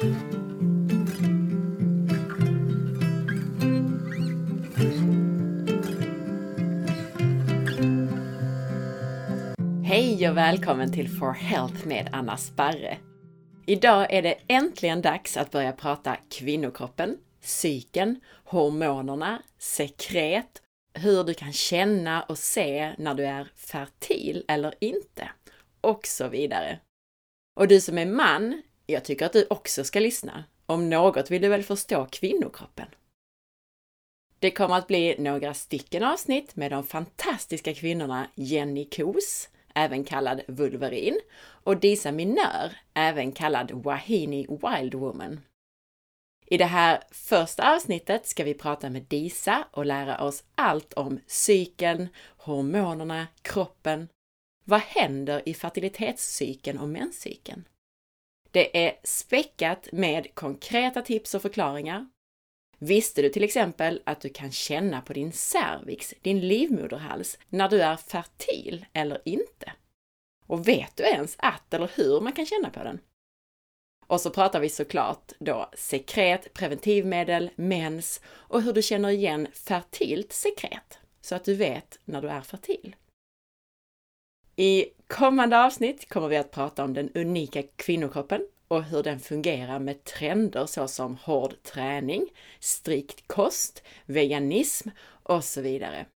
Hej och välkommen till For Health med Anna Sparre. Idag är det äntligen dags att börja prata kvinnokroppen, psyken, hormonerna, sekret, hur du kan känna och se när du är fertil eller inte och så vidare. Och du som är man, jag tycker att du också ska lyssna. Om något vill du väl förstå kvinnokroppen? Det kommer att bli några stycken avsnitt med de fantastiska kvinnorna Jenny Kos, även kallad Vulverin, och Disa Minör, även kallad Wahini Wild Woman. I det här första avsnittet ska vi prata med Disa och lära oss allt om cykeln, hormonerna, kroppen. Vad händer i fertilitetscykeln och menscykeln? Det är späckat med konkreta tips och förklaringar. Visste du till exempel att du kan känna på din cervix, din livmoderhals, när du är fertil eller inte? Och vet du ens att eller hur man kan känna på den? Och så pratar vi såklart då sekret, preventivmedel, mens och hur du känner igen fertilt sekret så att du vet när du är fertil. I kommande avsnitt kommer vi att prata om den unika kvinnokroppen och hur den fungerar med trender såsom hård träning, strikt kost, veganism och så vidare.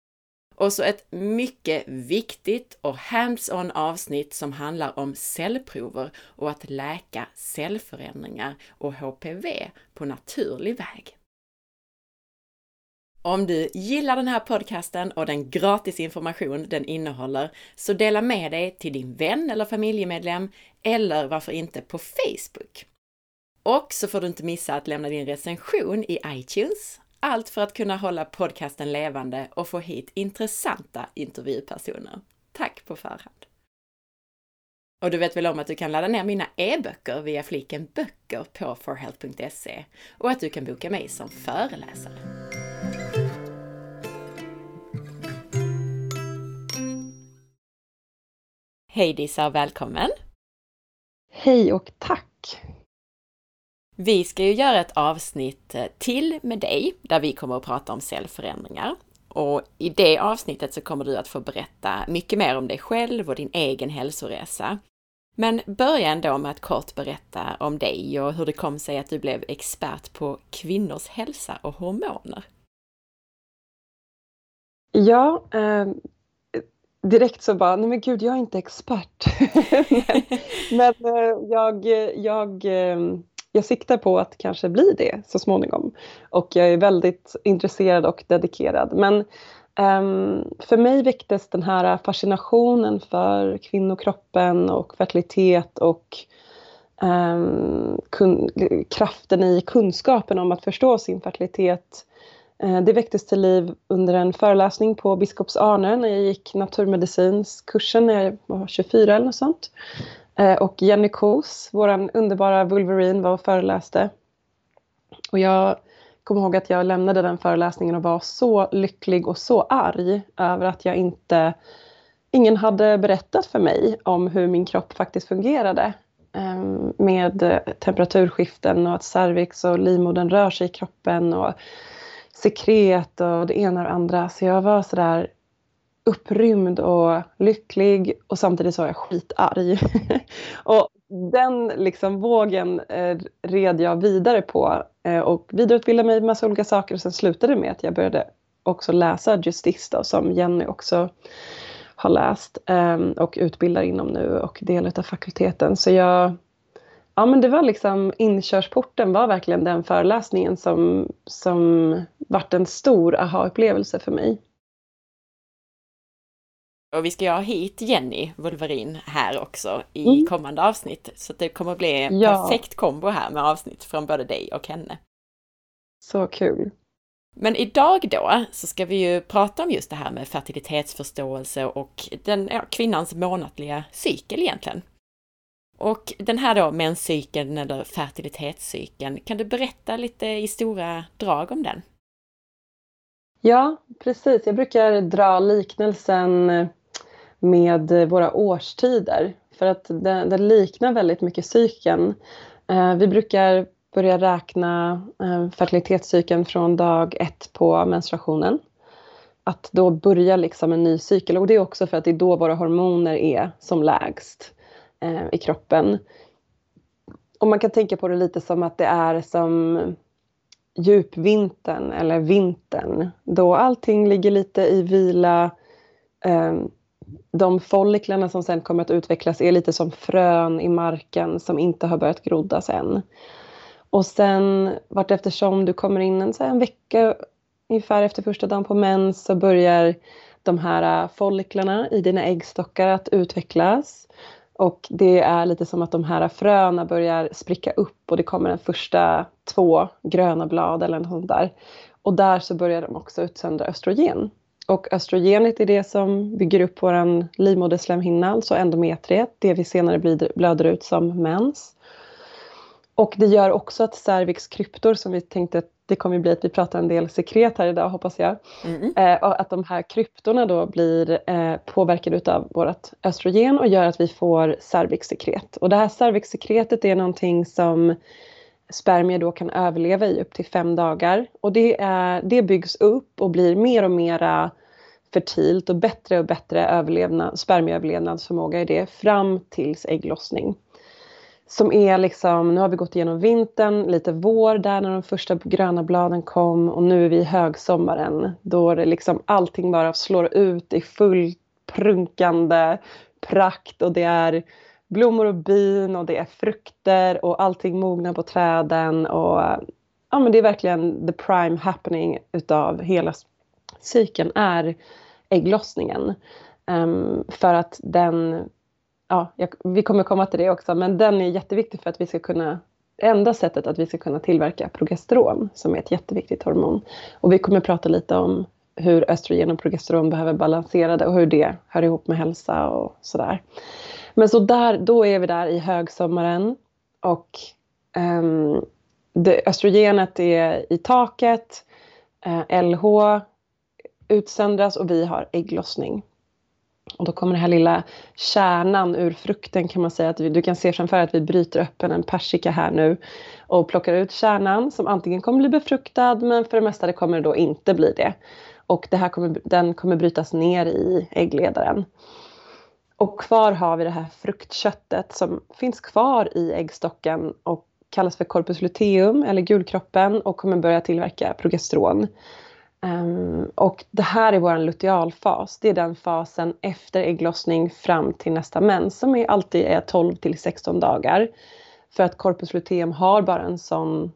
Och så ett mycket viktigt och hands-on avsnitt som handlar om cellprover och att läka cellförändringar och HPV på naturlig väg. Om du gillar den här podcasten och den gratis information den innehåller, så dela med dig till din vän eller familjemedlem eller varför inte på Facebook. Och så får du inte missa att lämna din recension i iTunes. Allt för att kunna hålla podcasten levande och få hit intressanta intervjupersoner. Tack på förhand! Och du vet väl om att du kan ladda ner mina e-böcker via fliken böcker på forhealth.se och att du kan boka mig som föreläsare. Hej Disa och välkommen! Hej och tack! Vi ska ju göra ett avsnitt eh, till med dig där vi kommer att prata om cellförändringar. Och i det avsnittet så kommer du att få berätta mycket mer om dig själv och din egen hälsoresa. Men börja ändå med att kort berätta om dig och hur det kom sig att du blev expert på kvinnors hälsa och hormoner. Ja, eh, direkt så bara, nej men gud jag är inte expert. men, men eh, jag, jag, eh, jag siktar på att kanske bli det så småningom. Och jag är väldigt intresserad och dedikerad. Men um, för mig väcktes den här fascinationen för kvinnokroppen och fertilitet och um, kraften i kunskapen om att förstå sin fertilitet Eh, det väcktes till liv under en föreläsning på Biskops Arne när jag gick naturmedicinskursen när jag var 24 eller något sånt. Eh, och Jenny Kos, vår underbara Wolverine, var och föreläste. Och jag kommer ihåg att jag lämnade den föreläsningen och var så lycklig och så arg över att jag inte... Ingen hade berättat för mig om hur min kropp faktiskt fungerade eh, med temperaturskiften och att cervix och livmodern rör sig i kroppen och sekret och det ena och det andra. Så jag var sådär upprymd och lycklig och samtidigt så var jag skitarg. och den liksom vågen eh, red jag vidare på eh, och vidareutbildade mig i massa olika saker och sen slutade det med att jag började också läsa Justice då, som Jenny också har läst eh, och utbildar inom nu och del av fakulteten. Så jag ja, men det var liksom inkörsporten var verkligen den föreläsningen som, som vart en stor aha-upplevelse för mig. Och vi ska ju ha hit Jenny Wolverin här också i mm. kommande avsnitt. Så det kommer bli en ja. perfekt kombo här med avsnitt från både dig och henne. Så kul! Men idag då så ska vi ju prata om just det här med fertilitetsförståelse och den, ja, kvinnans månatliga cykel egentligen. Och den här då menscykeln eller fertilitetscykeln, kan du berätta lite i stora drag om den? Ja, precis. Jag brukar dra liknelsen eh, med våra årstider för att den, den liknar väldigt mycket cykeln. Eh, vi brukar börja räkna eh, fertilitetscykeln från dag ett på menstruationen. Att då börja liksom en ny cykel och det är också för att det är då våra hormoner är som lägst eh, i kroppen. Och man kan tänka på det lite som att det är som djupvintern eller vintern då allting ligger lite i vila. Eh, de folliklarna som sen kommer att utvecklas är lite som frön i marken som inte har börjat groddas än. Och sen vart eftersom du kommer in en, så en vecka ungefär efter första dagen på mens så börjar de här folliklarna i dina äggstockar att utvecklas. Och det är lite som att de här fröna börjar spricka upp och det kommer en första två gröna blad eller något sånt där. Och där så börjar de också utsöndra östrogen. Och östrogenet är det som bygger upp vår livmoderslemhinna, alltså endometriet, det vi senare blöder ut som mens. Och det gör också att cervix kryptor, som vi tänkte att det kommer bli att vi pratar en del sekret här idag hoppas jag. Mm. Eh, att de här kryptorna då blir eh, påverkade av vårt östrogen och gör att vi får cervixsekret. Och det här cervixsekretet är någonting som spermier då kan överleva i upp till fem dagar. Och det, är, det byggs upp och blir mer och mera fertilt och bättre och bättre överlevnad, spermieöverlevnadsförmåga i det fram tills ägglossning. Som är liksom, nu har vi gått igenom vintern, lite vår där när de första gröna bladen kom och nu är vi i högsommaren då det liksom allting bara slår ut i full prunkande prakt och det är blommor och bin och det är frukter och allting mognar på träden och ja men det är verkligen the prime happening utav hela cykeln är ägglossningen. Um, för att den ja, jag, vi kommer komma till det också, men den är jätteviktig för att vi ska kunna enda sättet att vi ska kunna tillverka progesteron som är ett jätteviktigt hormon. Och vi kommer prata lite om hur östrogen och progesteron behöver balansera det och hur det hör ihop med hälsa och sådär. Men så där, då är vi där i högsommaren och um, det, östrogenet är i taket, eh, uh, LH utsöndras och vi har ägglossning. Och då kommer den här lilla kärnan ur frukten kan man säga att vi, du kan se framför att vi bryter öppen en persika här nu och plockar ut kärnan som antingen kommer bli befruktad men för det mesta det kommer det då inte bli det. Och det här kommer, den kommer brytas ner i äggledaren. Och kvar har vi det här fruktköttet som finns kvar i äggstocken och kallas för corpus luteum eller gulkroppen och kommer börja tillverka progesteron. Um, och det här är vår lutealfas. Det är den fasen efter ägglossning fram till nästa mens som är alltid är 12 till 16 dagar. För att corpus luteum har bara en sån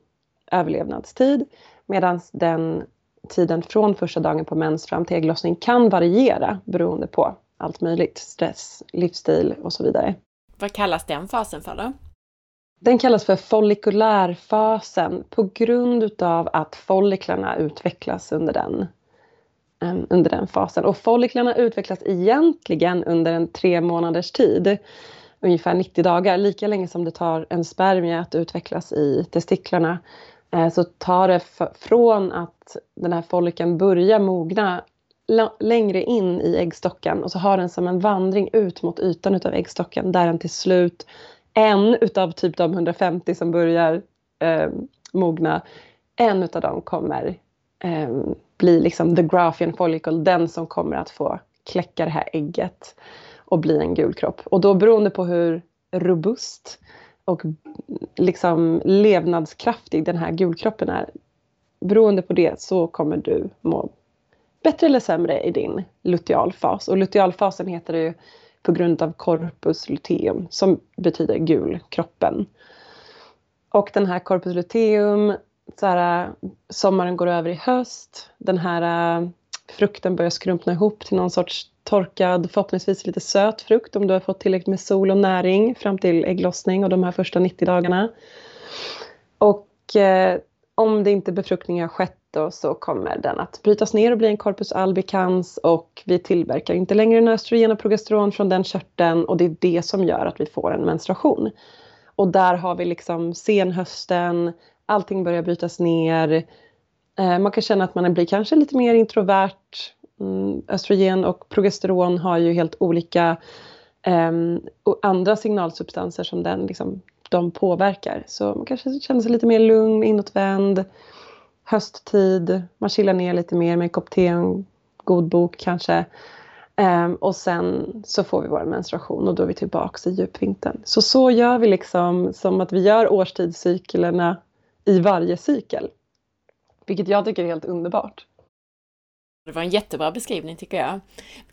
överlevnadstid medan den tiden från första dagen på mens fram till ägglossning kan variera beroende på allt möjligt. Stress, livsstil och så vidare. Vad kallas den fasen för då? Den kallas för follikulärfasen på grund utav att folliklarna utvecklas under den, ehm, under den fasen. Och folliklarna utvecklas egentligen under en tre månaders tid, ungefär 90 dagar, lika länge som det tar en spermie att utvecklas i testiklarna. Eh, så tar det från att den här follikeln börjar mogna längre in i äggstocken och så har den som en vandring ut mot ytan utav äggstocken där den till slut en utav typ de 150 som börjar eh, mogna, en utav dem kommer eh, bli liksom the graphian follicle, den som kommer att få kläcka det här ägget och bli en gul kropp. Och då beroende på hur robust och liksom levnadskraftig den här gulkroppen är, beroende på det så kommer du må bättre eller sämre i din lutealfas. Och lutealfasen heter det ju på grund av corpus luteum som betyder gul kroppen. Och den här corpus luteum, så här, sommaren går över i höst. Den här eh, frukten börjar skrumpna ihop till någon sorts torkad, förhoppningsvis lite söt frukt om du har fått tillräckligt med sol och näring fram till ägglossning och de här första 90 dagarna. Och eh, om det inte befruktning har skett då så kommer den att brytas ner och bli en corpus albicans och vi tillverkar inte längre östrogen och progesteron från den körteln och det är det som gör att vi får en menstruation. Och där har vi liksom senhösten, allting börjar brytas ner. Eh, man kan känna att man blir kanske lite mer introvert. Mm, östrogen och progesteron har ju helt olika um, andra signalsubstanser som den liksom de påverkar. Så man kanske känner sig lite mer lugn, inåtvänd. Hösttid, man chillar ner lite mer med en kopp te och en god bok kanske. Um, och sen så får vi vår menstruation och då är vi tillbaka i djupvintern. Så så gör vi liksom som att vi gör årstidscyklerna i varje cykel. Vilket jag tycker är helt underbart. Det var en jättebra beskrivning tycker jag.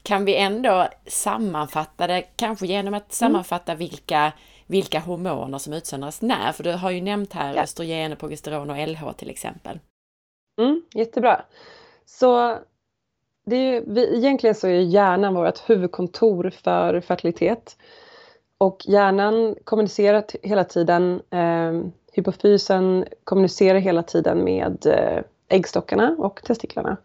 Kan vi ändå sammanfatta det, kanske genom att mm. sammanfatta mm. vilka, vilka hormoner som utsöndras när? För du har ju nämnt här ja. östrogen, progesteron och LH till exempel. Mm, jättebra. Så det är, vi, egentligen så är hjärnan vårt huvudkontor för fertilitet. Och hjärnan kommunicerar hela tiden, eh, hypofysen kommunicerar hela tiden med eh, äggstockarna och testiklarna.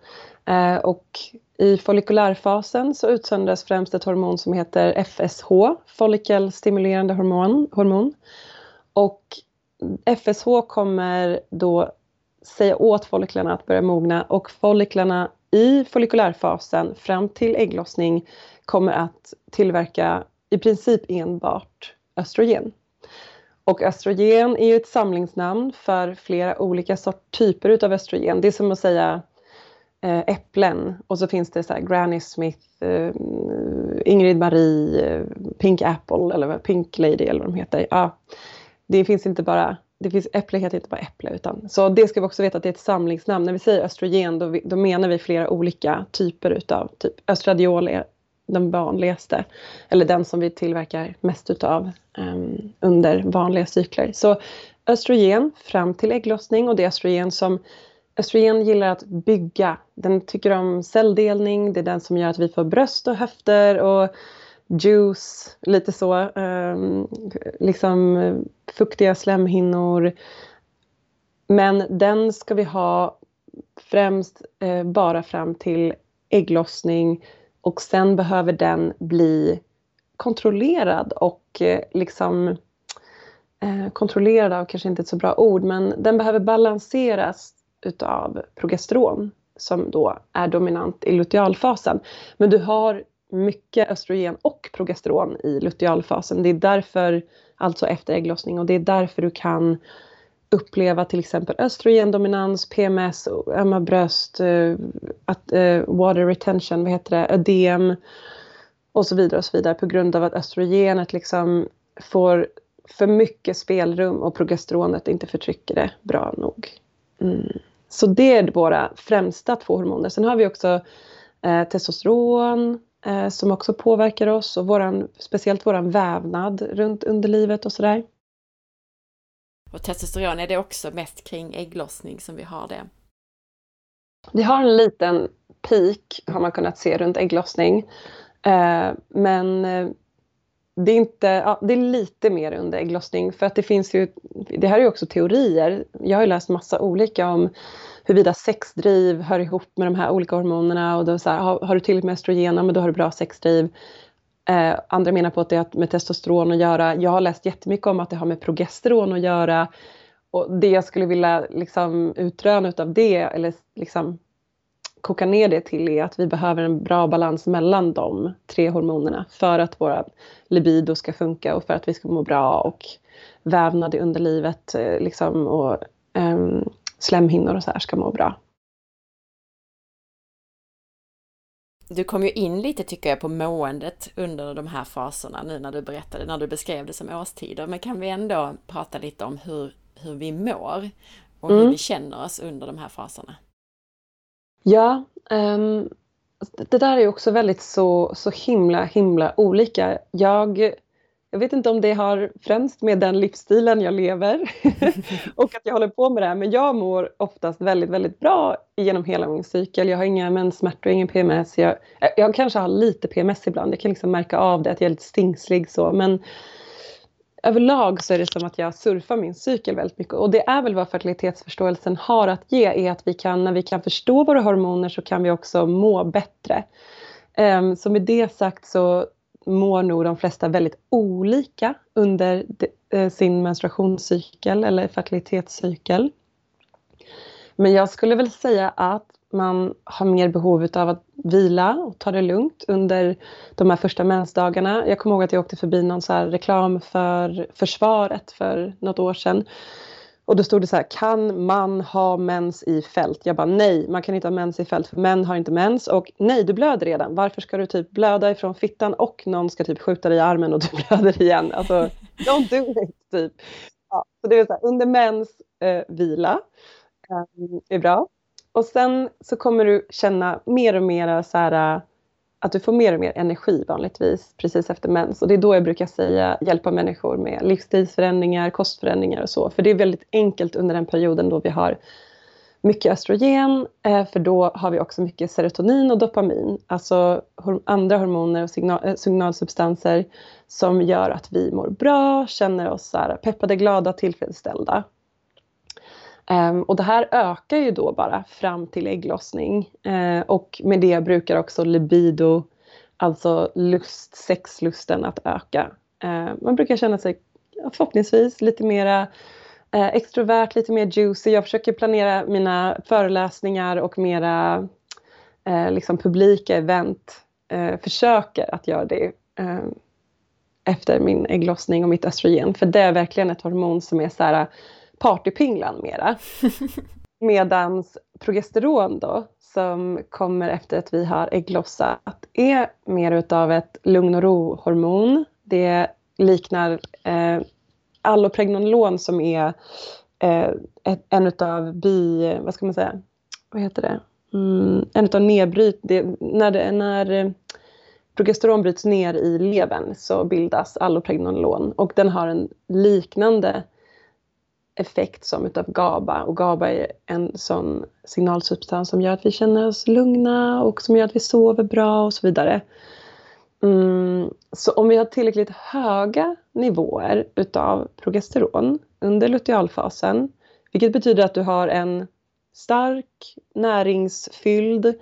Eh, och i follikulärfasen så utsöndras främst ett hormon som heter FSH, follikelstimulerande hormon. hormon. Och FSH kommer då säga åt folliklarna att börja mogna och folliklarna i follikulärfasen fram till ägglossning kommer att tillverka i princip enbart östrogen. Och östrogen är ju ett samlingsnamn för flera olika sort, typer utav östrogen. Det är som att säga eh, äpplen och så finns det så Granny Smith, eh, Ingrid Marie, eh, Pink Apple eller Pink Lady eller vad de heter. Ja, det finns inte bara det finns, äpple heter inte bara äpple utan så det ska vi också veta att det är ett samlingsnamn. När vi säger östrogen då, vi, då menar vi flera olika typer utav typ östradiol är den vanligaste eller den som vi tillverkar mest utav um, under vanliga cykler. Så östrogen fram till ägglossning och det är östrogen som Östrogen gillar att bygga. Den tycker om celldelning. Det är den som gör att vi får bröst och höfter och juice, lite så. Ehm, liksom fuktiga slemhinnor. Men den ska vi ha främst eh, bara fram till ägglossning och sen behöver den bli kontrollerad och eh, liksom eh, kontrollerad av kanske inte ett så bra ord men den behöver balanseras utav progesteron som då är dominant i lutealfasen. Men du har mycket östrogen och progesteron i lutealfasen. Det är därför, alltså efter ägglossning, och det är därför du kan uppleva till exempel östrogendominans, PMS, ömma bröst, uh, att, uh, water retention, vad heter det, ödem och så vidare och så vidare på grund av att östrogenet liksom får för mycket spelrum och progesteronet inte förtrycker det bra nog. Mm. Så det är våra främsta två hormoner. Sen har vi också eh, testosteron, eh, som också påverkar oss och våran, speciellt våran vävnad runt underlivet och sådär. Och testosteron, är det också mest kring ägglossning som vi har det? Vi har en liten peak har man kunnat se runt ägglossning. Eh, men eh, det är, inte, ja, det är lite mer under ägglossning för att det finns ju, det här är ju också teorier. Jag har ju läst massa olika om huruvida sexdriv hör ihop med de här olika hormonerna och då så här, har, har, du tillräckligt med östrogen, men då har du bra sexdriv. Eh, andra menar på att det har med testosteron att göra. Jag har läst jättemycket om att det har med progesteron att göra. Och det jag skulle vilja liksom utröna utav det, eller liksom koka ner det till är att vi behöver en bra balans mellan de tre hormonerna för att våra libido ska funka och för att vi ska må bra och vävnad i underlivet eh, liksom, och um, slemhinnor och så här ska må bra. Du kom ju in lite tycker jag på måendet under de här faserna nu när du berättade, när du beskrev det som årstider. Men kan vi ändå prata lite om hur, hur vi mår och hur mm. vi känner oss under de här faserna? Ja, um, det där är också väldigt så, så himla himla olika. Jag jag vet inte om det har främst med den livsstilen jag lever och att jag håller på med det här, men jag mår oftast väldigt, väldigt bra genom hela min cykel. Jag har inga menssmärtor, ingen PMS. Jag, jag kanske har lite PMS ibland, jag kan liksom märka av det, att jag är lite stingslig så, men överlag så är det som att jag surfar min cykel väldigt mycket och det är väl vad fertilitetsförståelsen har att ge, är att vi kan, när vi kan förstå våra hormoner så kan vi också må bättre. Um, så med det sagt så mår nog de flesta väldigt olika under eh, sin menstruationscykel eller fertilitetscykel. Men jag skulle väl säga att man har mer behov av att vila och ta det lugnt under de här första mensdagarna. Jag kommer ihåg att jag åkte förbi någon så reklam för försvaret för något år sedan. Och då stod det så här, kan man ha mens i fält? Jag bara nej, man kan inte ha mens i fält för män har inte mens. Och nej, du blöder redan. Varför ska du typ blöda ifrån fittan och någon ska typ skjuta dig i armen och du blöder igen? Alltså, don't do it, typ. Ja, så det är så här, under mens, eh, vila eh, är bra. Och sen så kommer du känna mer och mer så här, att du får mer och mer energi vanligtvis precis efter mens. Och det är då jag brukar säga hjälpa människor med livsstilsförändringar, kostförändringar och så. För det är väldigt enkelt under den perioden då vi har mycket östrogen, eh, för då har vi också mycket serotonin och dopamin, alltså andra hormoner och signal, eh, signalsubstanser som gör att vi mår bra, känner oss så peppade, glada, tillfredsställda. Um, och det här ökar ju då bara fram till ägglossning. Uh, och med det brukar också libido, alltså lust, sexlusten att öka. Uh, man brukar känna sig förhoppningsvis lite mera uh, extrovert, lite mer juicy. Jag försöker planera mina föreläsningar och mera eh, liksom publika event. Eh, försöker att göra det efter min ägglossning och mitt östrogen. För det är verkligen ett hormon som är så här partypinglan mera. Medans progesteron då, som kommer efter att vi har ägglossat, är mer utav ett lugn och ro-hormon. Det liknar eh, allopregnolon som är eh, ett, en utav bi... Vad ska man säga? Vad heter det? Mm, en utav nedbryt... Det, när, det, när progesteron bryts ner i levern så bildas allopregnolon och den har en liknande effekt som utav GABA och GABA är en sån signalsubstans som gör att vi känner oss lugna och som gör att vi sover bra och så vidare. Mm, så om vi har tillräckligt höga nivåer utav progesteron under lutealfasen, vilket betyder att du har en stark, näringsfylld,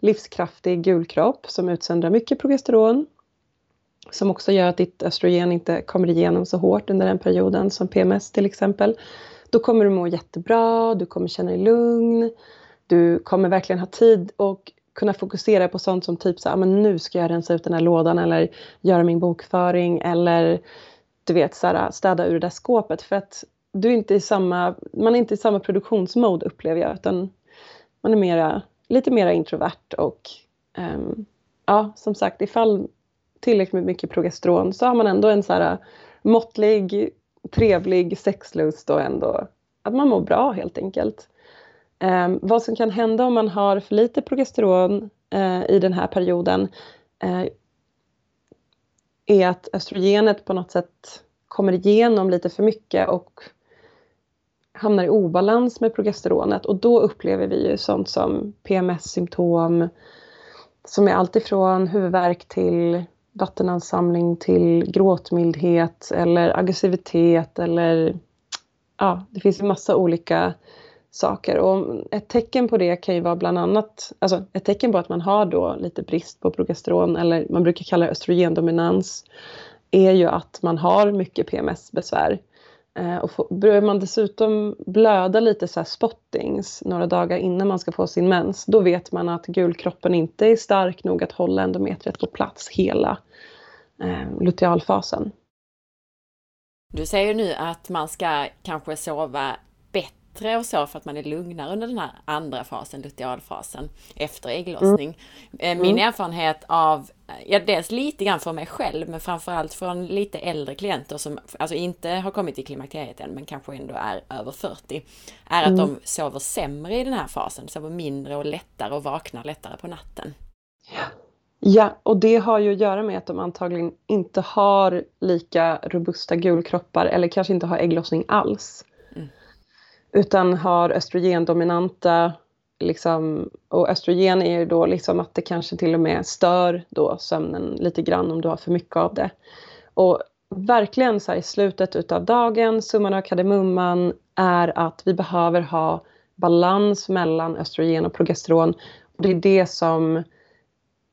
livskraftig gulkropp som utsöndrar mycket progesteron som också gör att ditt östrogen inte kommer igenom så hårt under den perioden som PMS till exempel. Då kommer du må jättebra, du kommer känna dig lugn, du kommer verkligen ha tid och kunna fokusera på sånt som typ så här, ah, men nu ska jag rensa ut den här lådan eller göra min bokföring eller du vet så här, städa ur det där skåpet för att du är inte i samma, man är inte i samma produktionsmode upplever jag utan man är mera, lite mera introvert och um, ja som sagt ifall tillräckligt mycket progesteron så har man ändå en så här äh, måttlig, trevlig sexlust och ändå att man mår bra helt enkelt. Eh, vad som kan hända om man har för lite progesteron eh, i den här perioden eh, är att östrogenet på något sätt kommer igenom lite för mycket och hamnar i obalans med progesteronet och då upplever vi ju sånt som PMS-symptom som är alltifrån huvudvärk till vattenansamling till gråtmildhet eller aggressivitet eller ja, det finns en massa olika saker. Och ett tecken på det kan ju vara bland annat, alltså ett tecken på att man har då lite brist på progesteron eller man brukar kalla det östrogendominans är ju att man har mycket PMS-besvär. Eh, och börjar man dessutom blöda lite så spottings några dagar innan man ska få sin mens, då vet man att gulkroppen inte är stark nog att hålla endometriet på plats hela eh, lutealfasen. Du säger nu att man ska kanske sova bättre och så för att man är lugnare under den här andra fasen, lutealfasen, efter ägglossning. Mm. Min mm. erfarenhet av, ja dels lite grann för mig själv, men framförallt från lite äldre klienter som alltså inte har kommit till klimakteriet än, men kanske ändå är över 40, är att mm. de sover sämre i den här fasen, sover mindre och lättare och vaknar lättare på natten. Ja. Ja, och det har ju att göra med att de antagligen inte har lika robusta gulkroppar eller kanske inte har ägglossning alls. Utan har östrogendominanta, liksom, och östrogen är ju då liksom att det kanske till och med stör då sömnen lite grann om du har för mycket av det. Och verkligen så här i slutet utav dagen, summan av kardemumman är att vi behöver ha balans mellan östrogen och progesteron. Och det är det som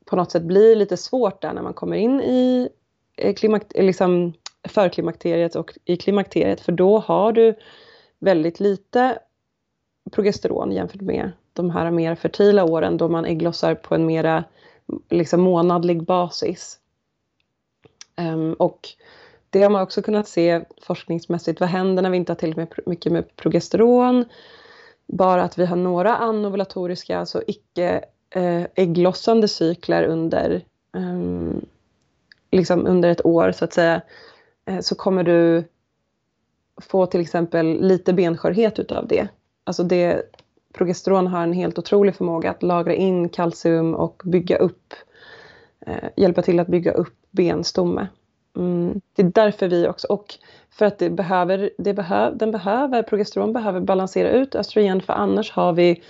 på något sätt blir lite svårt där när man kommer in i eh, klimak liksom förklimakteriet och i klimakteriet för då har du väldigt lite progesteron jämfört med de här mer fertila åren då man ägglossar på en mera liksom månadlig basis. Um, och det har man också kunnat se forskningsmässigt. Vad händer när vi inte har tillräckligt mycket med progesteron? Bara att vi har några anovulatoriska, alltså icke eh, ägglossande cykler under, um, liksom under ett år så att säga, eh, så kommer du få till exempel lite benskörhet utav det. Alltså det, progesteron har en helt otrolig förmåga att lagra in kalcium och bygga upp, eh, hjälpa till att bygga upp benstomme. Mm. Det är därför vi också, och för att det behöver, det behöv, den behöver, progesteron behöver balansera ut östrogen för annars har vi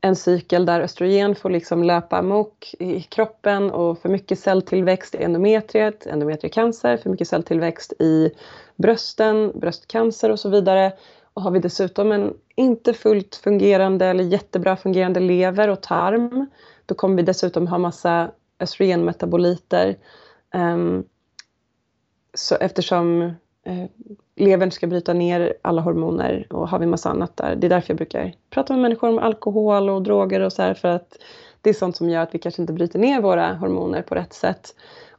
en cykel där östrogen får liksom löpa amok i kroppen och för mycket celltillväxt i endometriet, endometriecancer, för mycket celltillväxt i brösten, bröstcancer och så vidare. Och har vi dessutom en inte fullt fungerande eller jättebra fungerande lever och tarm, då kommer vi dessutom ha massa östrogenmetaboliter. Um, ehm, så eftersom eh, levern ska bryta ner alla hormoner och har vi massa annat där. Det är därför jag brukar prata med människor om alkohol och droger och så här för att det är sånt som gör att vi kanske inte bryter ner våra hormoner på rätt sätt.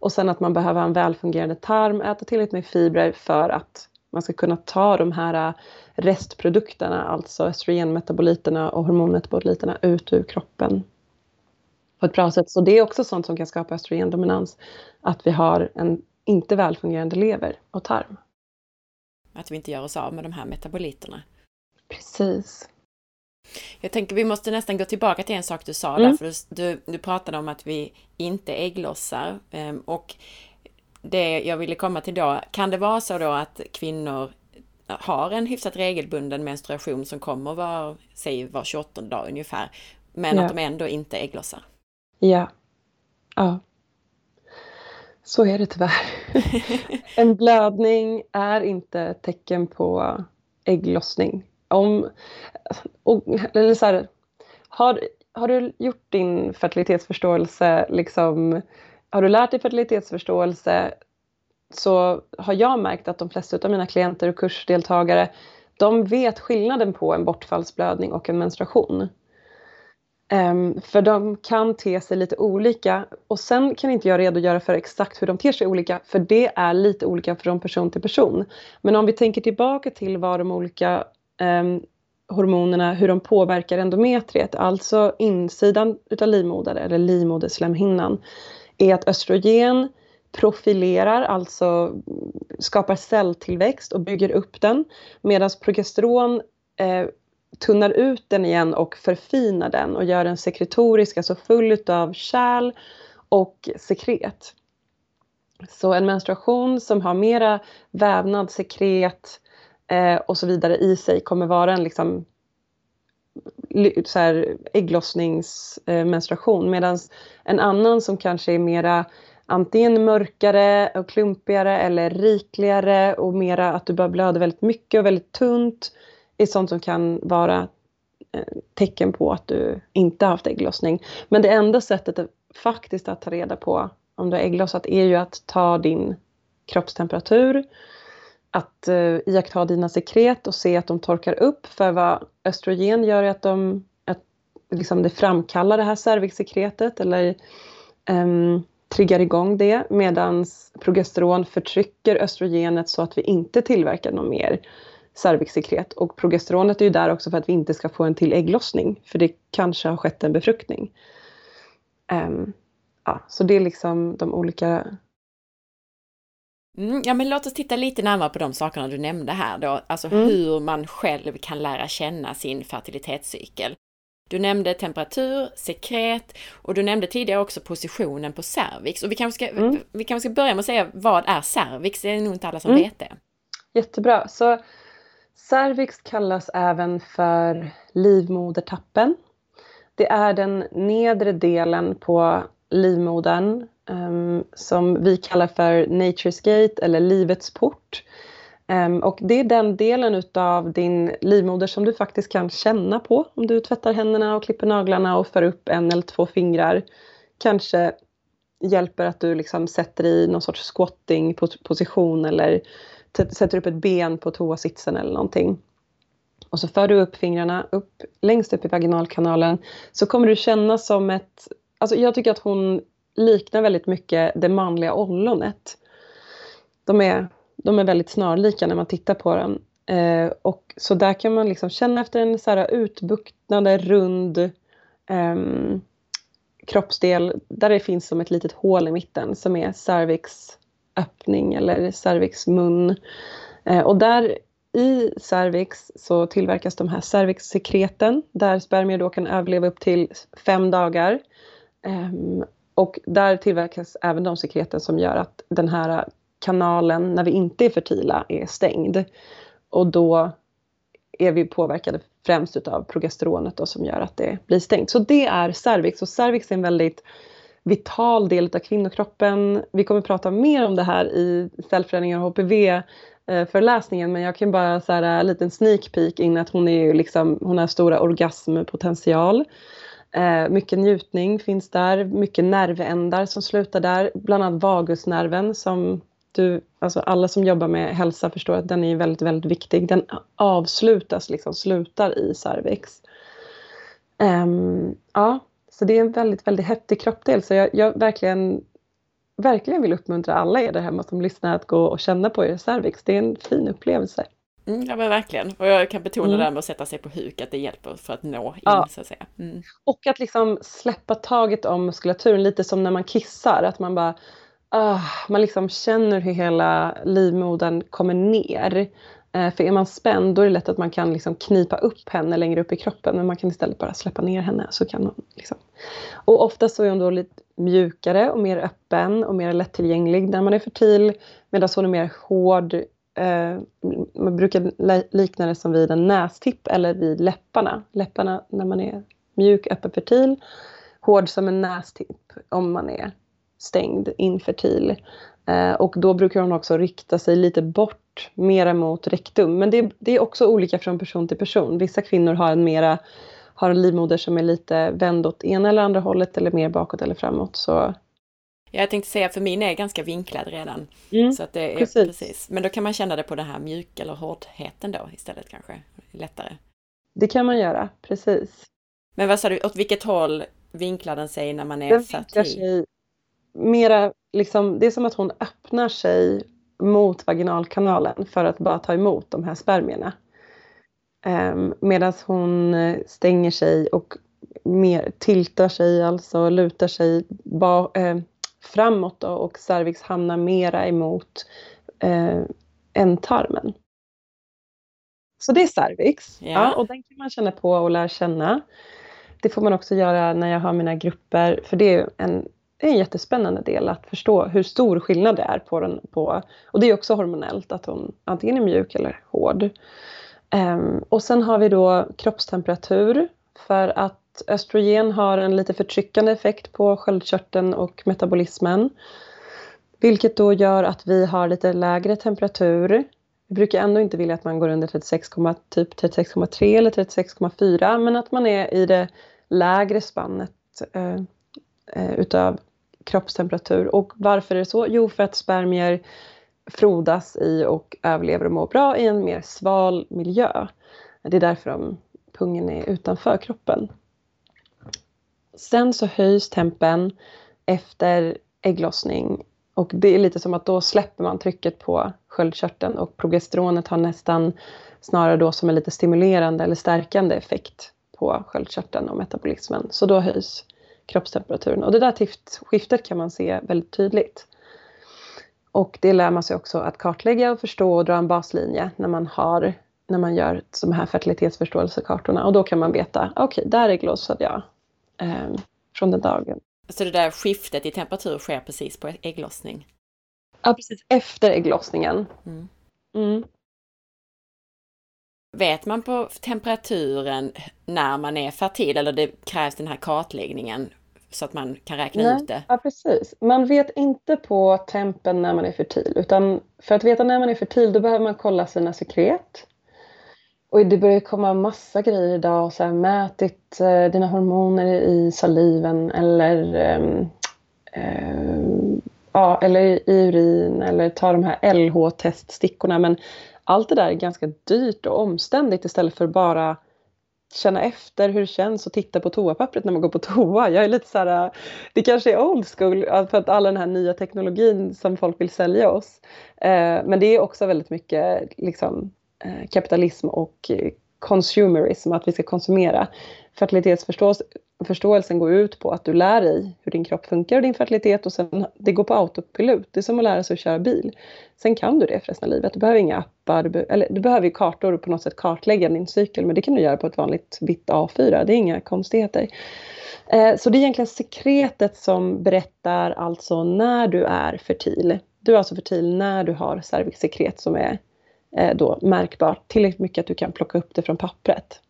Och sen att man behöver ha en välfungerande tarm, äta tillräckligt med fibrer för att man ska kunna ta de här restprodukterna, alltså östrogenmetaboliterna och hormonmetaboliterna ut ur kroppen på ett bra sätt. Så det är också sånt som kan skapa östrogendominans, att vi har en inte välfungerande lever och tarm. Att vi inte gör oss av med de här metaboliterna. Precis. Jag tänker vi måste nästan gå tillbaka till en sak du sa mm. där, för du, du pratade om att vi inte ägglossar. Ehm, och det jag ville komma till då, kan det vara så då att kvinnor har en hyfsat regelbunden menstruation som kommer var, säg var 28 dag ungefär, men ja. att de ändå inte ägglossar? Ja. Ja. Så är det tyvärr. en blödning är inte tecken på ägglossning. Om, och, eller så här, har, har du gjort din fertilitetsförståelse, liksom, har du lärt dig fertilitetsförståelse så har jag märkt att de flesta av mina klienter och kursdeltagare de vet skillnaden på en bortfallsblödning och en menstruation. Um, för de kan te sig lite olika och sen kan inte jag redogöra för exakt hur de ter sig olika för det är lite olika från person till person. Men om vi tänker tillbaka till vad de olika Ehm, hormonerna, hur de påverkar endometriet, alltså insidan utav livmodern eller livmoderslemhinnan, är att östrogen profilerar, alltså skapar celltillväxt och bygger upp den medan progesteron eh, tunnar ut den igen och förfinar den och gör den sekretorisk, alltså full av kärl och sekret. Så en menstruation som har mera vävnad, sekret eh, och så vidare i sig kommer vara en liksom så här, ägglossningsmenstruation eh, medan en annan som kanske är mera antingen mörkare och klumpigare eller rikligare och mera att du börjar blöda väldigt mycket och väldigt tunt är sånt som kan vara eh, tecken på att du inte har haft ägglossning. Men det enda sättet att, faktiskt att ta reda på om du har ägglossat är ju att ta din kroppstemperatur, att eh, iaktta dina sekret och se att de torkar upp. För vad östrogen gör är att, de, att liksom det framkallar det här cervixsekretet eller eh, triggar igång det medan progesteron förtrycker östrogenet så att vi inte tillverkar något mer cervixsekret. Och progesteronet är ju där också för att vi inte ska få en till ägglossning, för det kanske har skett en befruktning. Eh, ja, så det är liksom de olika Mm, ja, men låt oss titta lite närmare på de sakerna du nämnde här då, alltså mm. hur man själv kan lära känna sin fertilitetscykel. Du nämnde temperatur, sekret och du nämnde tidigare också positionen på cervix. Och vi kanske ska, mm. vi kanske ska börja med att säga vad är cervix? Det är nog inte alla som mm. vet det. Jättebra. Så Cervix kallas även för livmodertappen. Det är den nedre delen på livmodern Ehm, som vi kallar för Nature's Gate eller Livets port. Um, och det är den delen utav din livmoder som du faktiskt kan känna på om du tvättar händerna och klipper naglarna och för upp en eller två fingrar. Kanske hjälper att du liksom sätter i någon sorts squatting position eller sätter upp ett ben på toasitsen eller någonting. Och så för du upp fingrarna upp, längst upp i vaginalkanalen så kommer du känna som ett... Alltså jag tycker att hon liknar väldigt mycket det manliga ollonet. De är, de är väldigt snarlika när man tittar på den. Eh, och så där kan man liksom känna efter en så här utbuktnande, rund eh, kroppsdel där det finns som ett litet hål i mitten som är cervix öppning eller cervixmun. Eh, och där i cervix så tillverkas de här cervixsekreten där spermier då kan överleva upp till fem dagar. Um, och där tillverkas även de sekreten som gör att den här kanalen när vi inte är fertila är stängd. Och då är vi påverkade främst utav progesteronet då, som gör att det blir stängt. Så det är cervix och cervix är en väldigt vital del av kvinnokroppen. Vi kommer prata mer om det här i cellförändringar och HPV-föreläsningen. Eh, men jag kan bara så här en liten sneak peek in att hon är ju liksom, hon har stora orgasmpotential. Eh, mycket njutning finns där, mycket nervändar som slutar där, bland annat vagusnerven som du, alltså alla som jobbar med hälsa förstår att den är väldigt, väldigt viktig. Den avslutas, liksom slutar i cervix. Um, ja, så det är en väldigt, väldigt häftig kroppdel. Så jag, jag verkligen, verkligen vill uppmuntra alla er där hemma som lyssnar att gå och känna på er cervix. Det är en fin upplevelse. Mm, ja men verkligen. Och jag kan betona mm. det här med att sätta sig på huk, att det hjälper för att nå in ja. så att säga. Mm. Och att liksom släppa taget om muskulaturen, lite som när man kissar. Att man bara, ah, man liksom känner hur hela livmodern kommer ner. Eh, för är man spänd då är det lätt att man kan liksom knipa upp henne längre upp i kroppen men man kan istället bara släppa ner henne. Så kan man liksom. Och oftast så är hon då lite mjukare och mer öppen och mer lättillgänglig när man är fertil medan hon är mer hård. Eh, man brukar likna det som vid en nästipp eller vid läpparna. Läpparna när man är mjuk, öppen, fertil. Hård som en nästipp om man är stängd, infertil. Eh, och då brukar hon också rikta sig lite bort, mera mot rektum. Men det, det, är också olika från person till person. Vissa kvinnor har en mera har en livmoder som är lite vänd åt ena eller andra hållet eller mer bakåt eller framåt. Så jag tänkte säga, för min är ganska vinklad redan. Mm, så att det är precis. precis. Men då kan man känna det på den här mjuk eller hårdheten då istället kanske, lättare. Det kan man göra, precis. Men vad sa du, åt vilket håll vinklar den sig när man är den fertil? Sig mera, liksom, det är som att hon öppnar sig mot vaginalkanalen för att bara ta emot de här spermierna. Um, ehm, Medan hon eh, stänger sig och mer tiltar sig, alltså lutar sig ba, eh, framåt då, och cervix hamnar mera emot eh, ändtarmen. Så det är cervix. Ja. ja. och den kan man känna på och lära känna. Det får man också göra när jag har mina grupper, för det är en det är en jättespännande del att förstå hur stor skillnad det är på den. På, och det är också hormonellt, att hon antingen är mjuk eller hård. Um, och sen har vi då kroppstemperatur för att östrogen har en lite förtryckande effekt på sköldkörteln och metabolismen. Vilket då gör att vi har lite lägre temperatur. Vi brukar ändå inte vilja att man går under 36, typ 36,3 eller 36,4 men att man är i det lägre spannet eh, eh, utav kroppstemperatur. Och varför är det så? Jo, för att spermier frodas i och överlever och mår bra i en mer sval miljö. Det är därför de, pungen är utanför kroppen. Sen så höjs tempen efter ägglossning och det är lite som att då släpper man trycket på sköldkörteln och progesteronet har nästan snarare då som en lite stimulerande eller stärkande effekt på sköldkörteln och metabolismen. Så då höjs kroppstemperaturen. Och det där skiftet kan man se väldigt tydligt. Och det lär man sig också att kartlägga och förstå och dra en baslinje när man, har, när man gör de här fertilitetsförståelsekartorna. Och då kan man veta, okej, okay, där ägglossade jag eh, från den dagen. Så det där skiftet i temperatur sker precis på ägglossning? Ja, precis efter ägglossningen. Mm. Mm. Vet man på temperaturen när man är fertil eller det krävs den här kartläggningen så att man kan räkna Nej, ut det? Ja, precis. Man vet inte på tempen när man är fertil utan för att veta när man är fertil då behöver man kolla sina sekret. Och det börjar komma massa grejer idag, så här, mät ditt, eh, dina hormoner i saliven eller eh, eh, ja, eller i urin eller ta de här LH-teststickorna. Men allt det där är ganska dyrt och omständigt istället för bara känna efter hur det känns och titta på toapappret när man går på toa. Jag är lite så här, eh, det kanske är old school för att alla den här nya teknologin som folk vill sälja oss. Eh, men det är också väldigt mycket liksom, Eh, kapitalism och eh, consumerism, att vi ska konsumera. Fertilitetsförståelsen går ut på att du lär dig hur din kropp funkar och din fertilitet och sen det går på autopilot. Det är som att lära sig att köra bil. Sen kan du det för resten av livet. Du behöver inga appar, du, be eller, du behöver ju kartor och på något sätt kartlägga din cykel men det kan du göra på ett vanligt vitt A4. Det är inga konstigheter. Eh, så det är egentligen sekretet som berättar alltså när du är fertil. Du är alltså fertil när du har cervixsekret som är då märkbart. Tillräckligt mycket att du kan plocka upp det från pappret.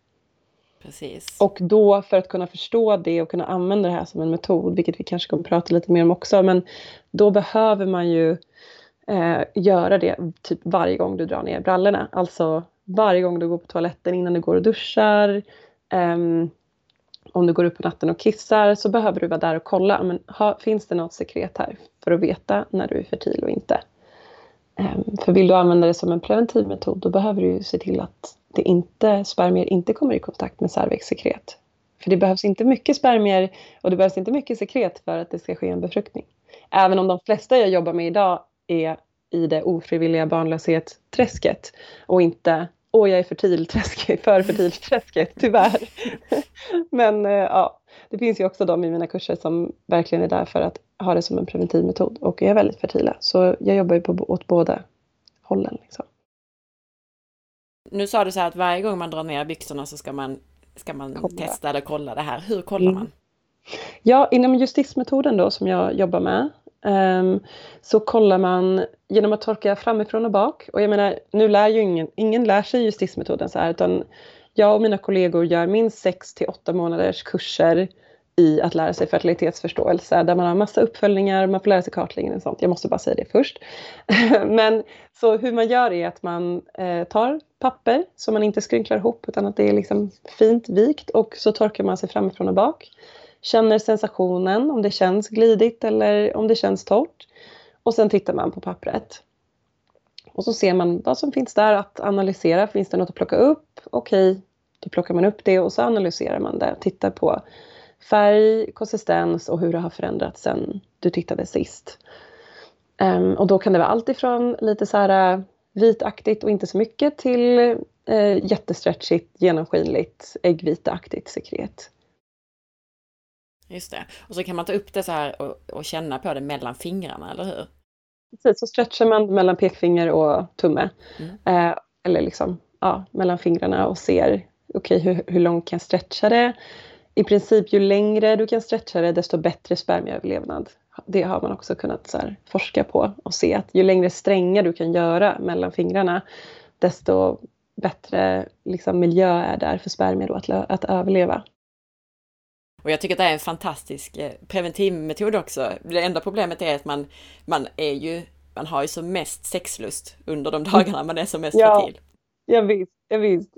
Precis. Och då för att kunna förstå det och kunna använda det här som en metod, vilket vi kanske kommer prata lite mer om också, men då behöver man ju eh, göra det typ varje gång du drar ner brallorna. Alltså varje gång du går på toaletten innan du går och duschar. Eh, om du går upp på natten och kissar så behöver du vara där och kolla. Men ha, finns det något sekret här? För att veta när du är fertil och inte. Ehm, för vill du använda det som en preventiv metod då behöver du se till att det inte, spermier inte kommer i kontakt med cervixsekret. För det behövs inte mycket spermier och det behövs inte mycket sekret för att det ska ske en befruktning. Även om de flesta jag jobbar med idag är i det ofrivilliga barnlöshet-träsket och inte åh jag är fertilträsket, för fertil träsket, tyvärr. Men eh, ja, det finns ju också de i mina kurser som verkligen är där för att ha det som en preventiv metod och är väldigt fertila. Så jag jobbar ju på, åt båda hållen. Liksom. Nu sa du så här att varje gång man drar ner byxorna så ska man, ska man testa eller kolla det här. Hur kollar mm. man? Ja, inom justismetoden då som jag jobbar med um, så kollar man genom att torka framifrån och bak. Och jag menar, nu lär ju ingen, ingen lär sig justismetoden så här utan jag och mina kollegor gör minst 6 till 8 månaders kurser i att lära sig fertilitetsförståelse där man har massa uppföljningar, man får lära sig kartläggning och sånt. Jag måste bara säga det först. Men så hur man gör är att man eh, tar papper som man inte skrynklar ihop utan att det är liksom fint vikt och så torkar man sig framifrån och bak. Känner sensationen, om det känns glidigt eller om det känns torrt. Och sen tittar man på pappret. Och så ser man vad som finns där att analysera. Finns det något att plocka upp? Okej, okay, då plockar man upp det och så analyserar man det. Tittar på färg, konsistens och hur det har förändrats sen du tittade sist. Um, och då kan det vara allt ifrån lite så här äh, vitaktigt och inte så mycket till uh, jättestretchigt, genomskinligt, äggviteaktigt sekret. Just det. Och så kan man ta upp det så här och, och känna på det mellan fingrarna, eller hur? Precis, så stretchar man mellan pekfinger och tumme. Mm. Uh, eller liksom, ja, mellan fingrarna och ser okej, okay, hur, hur långt kan jag stretcha det? I princip ju längre du kan stretcha det desto bättre spermieöverlevnad. Det har man också kunnat så här, forska på och se att ju längre strängar du kan göra mellan fingrarna desto bättre liksom, miljö är där för spermier att, att överleva. Och jag tycker att det är en fantastisk eh, preventivmetod också. Det enda problemet är att man, man är ju, man har ju som mest sexlust under de dagarna man är som mest ja, fertil. Ja visst, ja visst.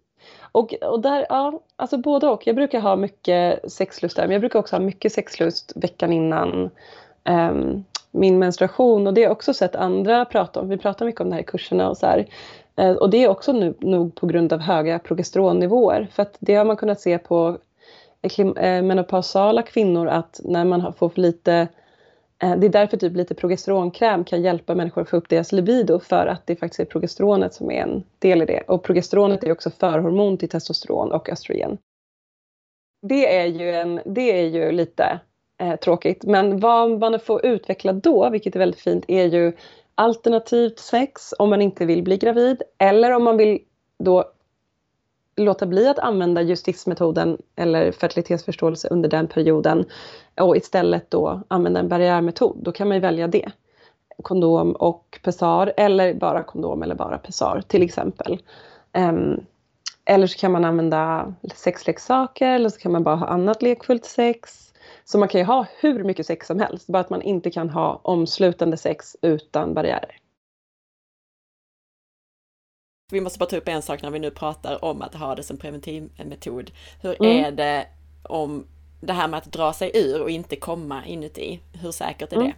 Och, och där, ja, alltså både och. Jag brukar ha mycket sexlust där, men jag brukar också ha mycket sexlust veckan innan um, min menstruation. Och det har jag också sett andra prata om. Vi pratar mycket om det här i kurserna och så här. Uh, och det är också nu, nog på grund av höga progesteronnivåer. För att det har man kunnat se på eh, eh, menopausala kvinnor att när man får för lite Eh, det är därför typ lite progesteronkräm kan hjälpa människor att få upp deras libido för att det faktiskt är progesteronet som är en del i det. Och progesteronet är också förhormon till testosteron och östrogen. Det är ju, en, det är ju lite eh, tråkigt men vad man får utveckla då, vilket är väldigt fint, är ju alternativt sex om man inte vill bli gravid eller om man vill då låta bli att använda justismetoden eller fertilitetsförståelse under den perioden och istället då använda en barriärmetod, då kan man ju välja det. Kondom och pessar eller bara kondom eller bara pessar till exempel. Um, eller så kan man använda sexleksaker eller så kan man bara ha annat lekfullt sex. Så man kan ju ha hur mycket sex som helst, bara att man inte kan ha omslutande sex utan barriärer. Vi måste bara ta upp en sak när vi nu pratar om att ha det som preventivmetod. Hur mm. är det om det här med att dra sig ur och inte komma inuti? Hur säkert är mm. det?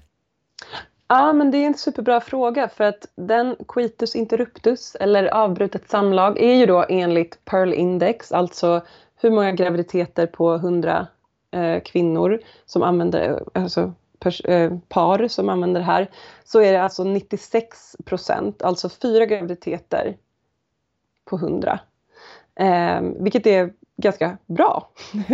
Ja, men det är en superbra fråga för att den coitus interruptus eller avbrutet samlag är ju då enligt Pearl Index, alltså hur många graviditeter på 100 eh, kvinnor som använder, alltså pers, eh, par som använder det här, så är det alltså 96 procent, alltså fyra graviditeter på 100. Eh, vilket är ganska bra.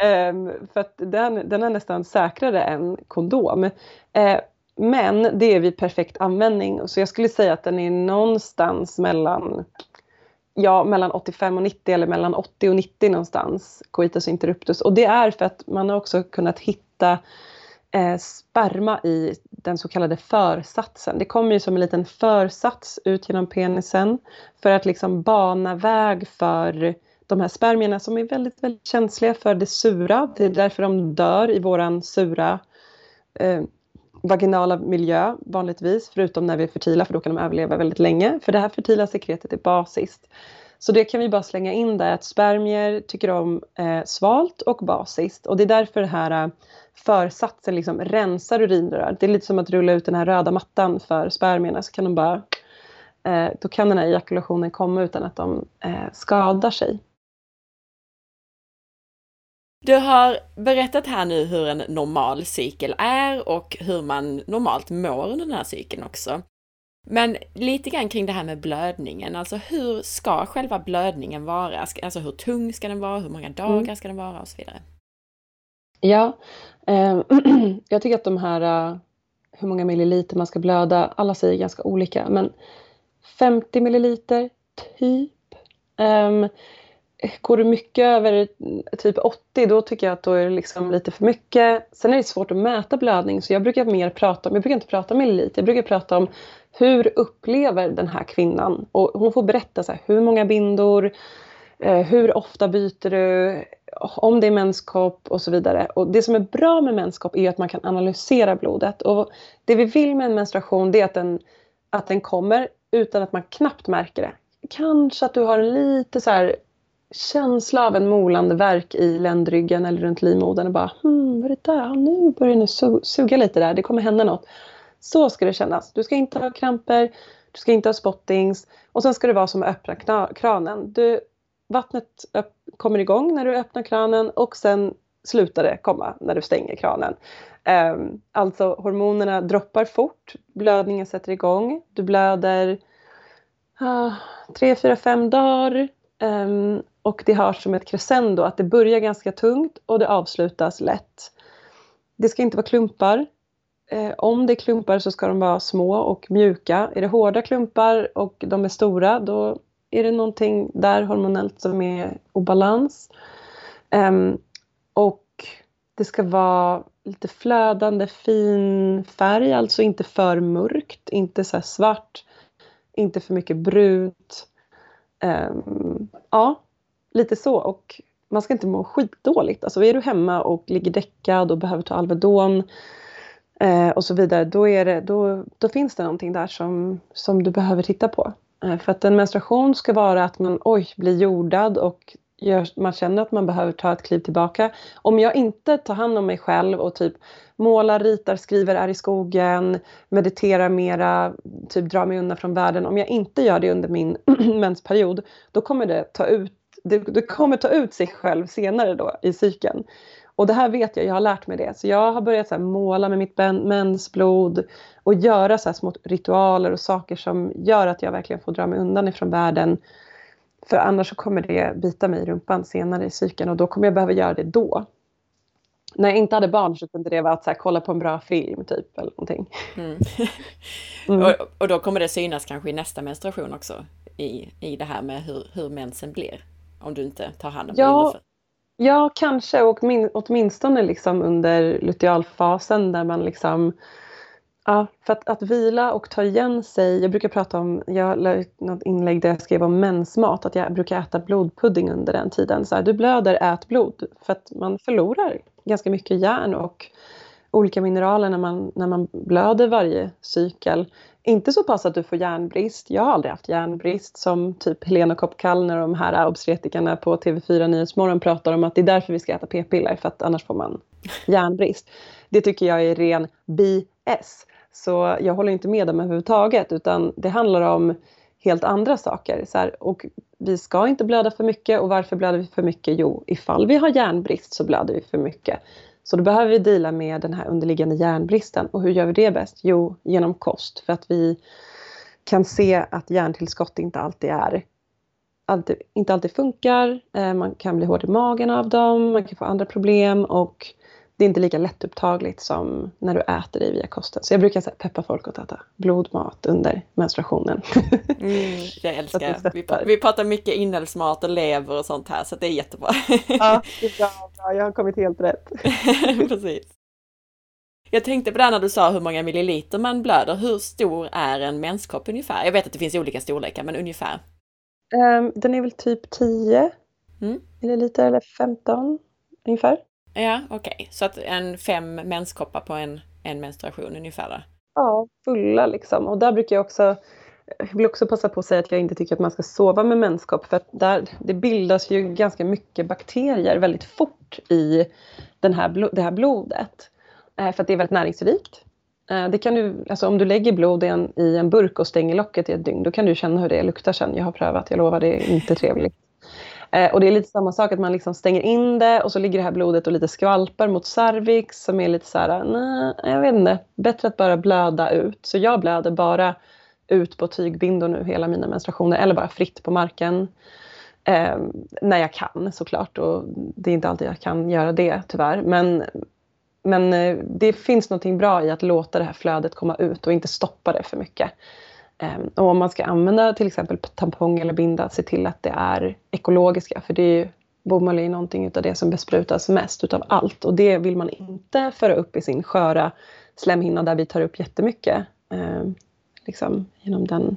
eh, för att den, den är nästan säkrare än kondom. Eh, men det är vid perfekt användning. Så jag skulle säga att den är någonstans mellan ja, mellan 85 och 90 eller mellan 80 och 90 någonstans, coitus interruptus. Och det är för att man har också kunnat hitta eh, sperma i den så kallade försatsen. Det kommer ju som en liten försats ut genom penisen för att liksom bana väg för de här spermierna som är väldigt, väldigt känsliga för det sura. Det är därför de dör i våran sura eh, vaginala miljö vanligtvis, förutom när vi är fertila för då kan de överleva väldigt länge. För det här fertila sekretet är basiskt. Så det kan vi bara slänga in där att spermier tycker om eh, svalt och basiskt och det är därför det här eh, försatsen liksom rensar urinrör. Det är lite som att rulla ut den här röda mattan för spermierna så kan de bara eh, då kan den här ejakulationen komma utan att de eh, skadar sig. Du har berättat här nu hur en normal cykel är och hur man normalt mår under den här cykeln också. Men lite grann kring det här med blödningen, alltså hur ska själva blödningen vara? Alltså hur tung ska den vara? Hur många dagar mm. ska den vara och så vidare? Ja, eh, jag tycker att de här äh, hur många milliliter man ska blöda, alla säger ganska olika, men 50 milliliter, typ. Um, Går du mycket över äh, typ 80 då tycker jag att då är det liksom lite för mycket. Sen är det svårt att mäta blödning så jag brukar mer prata om, jag brukar inte prata om milliliter, jag brukar prata om hur upplever den här kvinnan? Och hon får berätta så här, hur många bindor, eh, hur ofta byter du, om det är menskopp och så vidare. Och det som är bra med menskopp är att man kan analysera blodet. Och det vi vill med en menstruation det är att den, att den kommer utan att man knappt märker det. Kanske att du har en lite så här känsla av en molande verk i ländryggen eller runt livmodern och bara hmm, vad är det där? Nu börjar det su suga lite där, det kommer hända något. Så ska det kännas. Du ska inte ha kramper, du ska inte ha spottings och sen ska det vara som att öppna kranen. Du, vattnet kommer igång när du öppnar kranen och sen slutar det komma när du stänger kranen. Ehm, alltså hormonerna droppar fort, blödningen sätter igång, du blöder ah, tre, fyra, fem dagar. Ehm, och det har som ett crescendo att det börjar ganska tungt och det avslutas lätt. Det ska inte vara klumpar. Eh, om det är klumpar så ska de vara små och mjuka. Är det hårda klumpar och de är stora då är det någonting där hormonellt som är obalans. Um, och det ska vara lite flödande fin färg, alltså inte för mörkt, inte så svart, inte för mycket brunt. Um, ehm, ja, lite så. Och man ska inte må skitdåligt. Alltså är du hemma och ligger däckad och behöver ta Alvedon eh, och så vidare, då, är det, då, då finns det någonting där som, som du behöver titta på. Eh, för att en menstruation ska vara att man oj, blir jordad och gör, man känner att man behöver ta ett kliv tillbaka. Om jag inte tar hand om mig själv och typ målar, ritar, skriver, är i skogen, mediterar mera, typ drar mig undan från världen. Om jag inte gör det under min mensperiod, då kommer det ta ut det, det, kommer ta ut sig själv senare då i cykeln. Och det här vet jag, jag har lärt mig det. Så jag har börjat så måla med mitt mensblod och göra så små ritualer och saker som gör att jag verkligen får dra mig undan ifrån världen. För annars så kommer det bita mig i rumpan senare i cykeln och då kommer jag behöva göra det då. När jag inte hade barn så kunde det vara att så här, kolla på en bra film typ eller någonting. Mm. mm. Och, och, då kommer det synas kanske i nästa menstruation också i, i det här med hur, hur mensen blir om du inte tar hand om ja, det Ja, kanske och min, åtminstone liksom under lutealfasen där man liksom Ja, för att, att vila och ta igen sig. Jag brukar prata om, jag la ut något inlägg där jag skrev om mensmat, att jag brukar äta blodpudding under den tiden. Så här, du blöder, ät blod. För att man förlorar ganska mycket järn och olika mineraler när man, när man blöder varje cykel. Inte så pass att du får järnbrist. Jag har aldrig haft järnbrist som typ Helena Kopp-Kallner och de här obstetrikerna på TV4 Nyhetsmorgon pratar om att det är därför vi ska äta p-piller för att annars får man järnbrist. Det tycker jag är ren BS. Så jag håller inte med dem överhuvudtaget utan det handlar om helt andra saker. Så här, och vi ska inte blöda för mycket och varför blöder vi för mycket? Jo, ifall vi har järnbrist så blöder vi för mycket. Så då behöver vi dela med den här underliggande järnbristen. Och hur gör vi det bäst? Jo, genom kost. För att vi kan se att järntillskott inte alltid är alltid, inte alltid funkar. Eh, man kan bli hård i magen av dem, man kan få andra problem och det är inte lika lättupptagligt som när du äter det via kosten. Så jag brukar här, peppa folk att äta blodmat under menstruationen. Mm, jag älskar. Vi, vi pratar mycket inälvsmat och lever och sånt här så det är jättebra. ja, det är bra, bra. Jag har kommit helt rätt. Precis. Jag tänkte på det när du sa hur många milliliter man blöder. Hur stor är en menskopp ungefär? Jag vet att det finns olika storlekar, men ungefär? Um, den är väl typ 10 mm. milliliter eller 15 ungefär. Ja, okej. Okay. Så att en fem menskoppar på en, en menstruation ungefär? Då. Ja, fulla liksom. Och där brukar jag också jag vill också passa på att säga att jag inte tycker att man ska sova med menskopp för att där, det bildas ju ganska mycket bakterier väldigt fort i den här, det här blodet. Eh, för att det är väldigt näringsrikt. Eh, det kan du, alltså om du lägger blod i en, i en burk och stänger locket i ett dygn, då kan du känna hur det luktar sen. Jag har prövat, jag lovar, det är inte trevligt. Eh, och det är lite samma sak att man liksom stänger in det och så ligger det här blodet och lite skvalpar mot cervix som är lite så här, nej, jag vet inte, bättre att bara blöda ut. Så jag blöder bara ut på tygbindor nu hela mina menstruationer eller bara fritt på marken. Eh, när jag kan såklart och det är inte alltid jag kan göra det tyvärr. Men, men eh, det finns någonting bra i att låta det här flödet komma ut och inte stoppa det för mycket. Ehm, och om man ska använda till exempel tampong eller binda, se till att det är ekologiska. För det är ju, bomull är någonting utav det som besprutas mest utav allt. Och det vill man inte föra upp i sin sköra slemhinna där vi tar upp jättemycket. Eh, liksom genom den.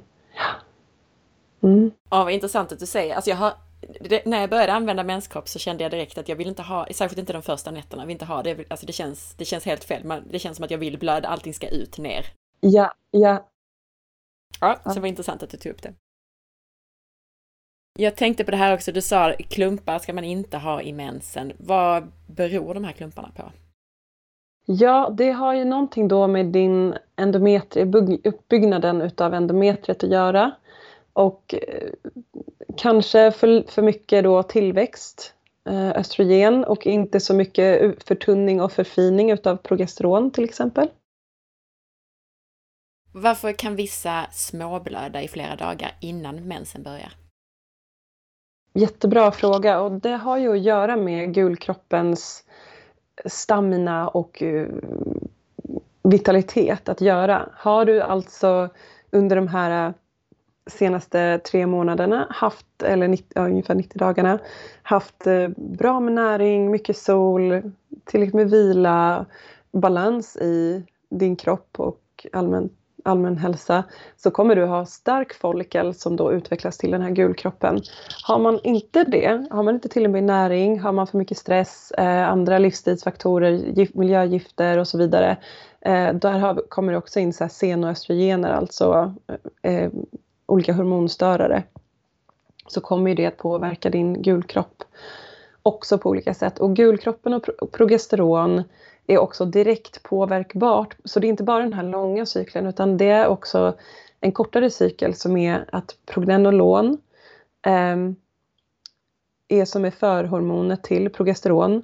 Mm. Ja, vad intressant att du säger. Alltså jag har, det, när jag började använda menskopp så kände jag direkt att jag vill inte ha, särskilt inte de första nätterna, vill inte ha det. Alltså det känns, det känns helt fel. Man, det känns som att jag vill blöda, allting ska ut ner. Ja, ja, Ja, så det var intressant att du tog upp det. Jag tänkte på det här också, du sa klumpar ska man inte ha i mensen. Vad beror de här klumparna på? Ja, det har ju någonting då med din endometri, uppbyggnaden utav endometriet att göra. Och eh, kanske för, för mycket då tillväxt, eh, östrogen och inte så mycket förtunning och förfining utav progesteron till exempel. Varför kan vissa småblöda i flera dagar innan mensen börjar? Jättebra fråga och det har ju att göra med gulkroppens stamina och eh, vitalitet att göra. Har du alltså under de här eh, senaste tre månaderna haft, eller 90, ja, ungefär 90 dagarna, haft eh, bra med näring, mycket sol, tillräckligt med vila, balans i din kropp och allmänt allmän hälsa så kommer du ha stark follikel som då utvecklas till den här gulkroppen. Har man inte det, har man inte tillräckligt med näring, har man för mycket stress, eh, andra livsstilsfaktorer, gift, miljögifter och så vidare. Eh, där har, kommer det också in så här senoöstrogener, alltså eh, olika hormonstörare. Så kommer det att påverka din gulkropp också på olika sätt. Och gulkroppen och progesteron är också direkt påverkbart. Så det är inte bara den här långa cykeln utan det är också en kortare cykel som är att prognenolon eh, är som är förhormonet till progesteron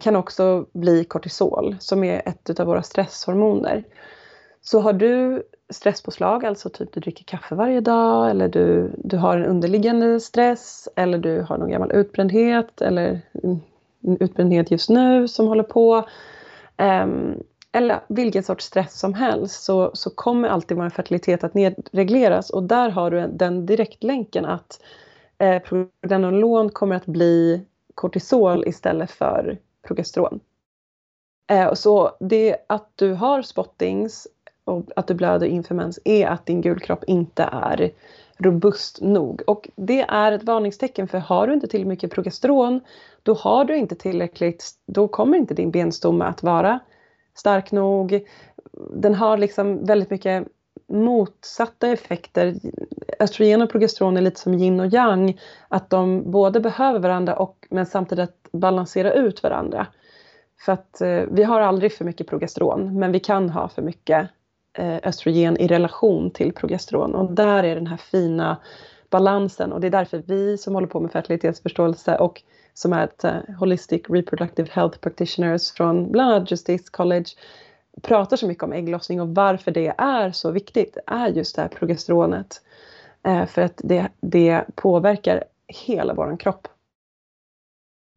kan också bli kortisol som är ett av våra stresshormoner. Så har du stresspåslag, alltså typ du dricker kaffe varje dag eller du, du har en underliggande stress eller du har någon gammal utbrändhet eller utbrändhet just nu som håller på Ehm, eller vilken sorts stress som helst så, så kommer alltid vår fertilitet att nedregleras och där har du den direktlänken att eh, progesteron kommer att bli kortisol istället för progesteron. Eh, så det att du har spottings och att du blöder inför mens är att din gulkropp inte är robust nog. Och det är ett varningstecken för har du inte tillräckligt mycket progesteron då har du inte tillräckligt, då kommer inte din benstomme att vara stark nog. Den har liksom väldigt mycket motsatta effekter. Östrogen och progesteron är lite som yin och yang. Att de både behöver varandra och men samtidigt balansera ut varandra. För att eh, vi har aldrig för mycket progesteron men vi kan ha för mycket eh, östrogen i relation till progesteron och där är den här fina balansen och det är därför vi som håller på med fertilitetsförståelse och som är ett eh, Holistic Reproductive Health Practitioners från bland annat Justice College pratar så mycket om ägglossning och varför det är så viktigt är just det här progesteronet. Eh, för att det, det påverkar hela vår kropp.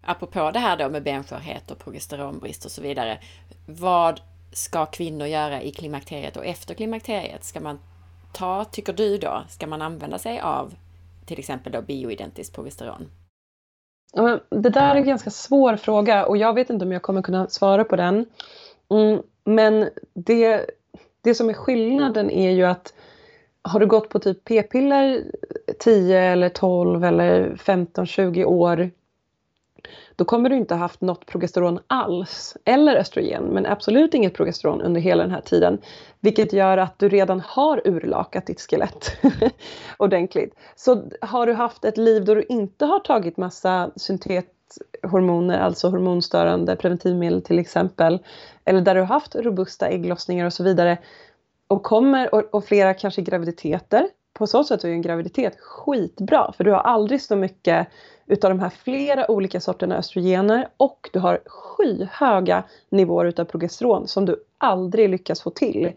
Apropå det här då med benskörhet och progesteronbrist och så vidare. Vad ska kvinnor göra i klimakteriet och efter klimakteriet? Ska man ta, tycker du då, ska man använda sig av till exempel då bioidentiskt progesteron? Det där är en ganska svår fråga och jag vet inte om jag kommer kunna svara på den. Mm, men det, det som är skillnaden är ju att har du gått på typ p-piller 10 eller 12 eller 15, 20 år då kommer du inte ha haft något progesteron alls, eller östrogen, men absolut inget progesteron under hela den här tiden. Vilket gör att du redan har urlakat ditt skelett ordentligt. Så har du haft ett liv då du inte har tagit massa syntethormoner, alltså hormonstörande preventivmedel till exempel, eller där du har haft robusta ägglossningar och så vidare, och kommer, och, och flera kanske graviditeter, på så sätt är ju en graviditet skitbra för du har aldrig så mycket utav de här flera olika sorterna östrogener och du har skyhöga nivåer utav progesteron som du aldrig lyckas få till.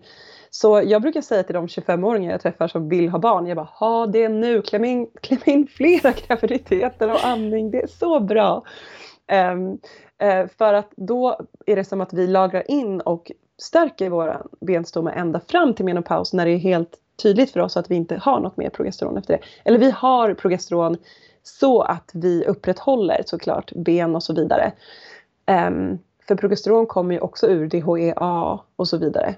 Så jag brukar säga till de 25-åringar jag träffar som vill ha barn, jag bara ha det nu, kläm in, kläm in flera graviditeter och amning, det är så bra. Um, uh, för att då är det som att vi lagrar in och stärker våra benstomme ända fram till menopaus när det är helt tydligt för oss att vi inte har något mer progesteron efter det. Eller vi har progesteron så att vi upprätthåller såklart ben och så vidare. Um, för progesteron kommer ju också ur DHEA och så vidare.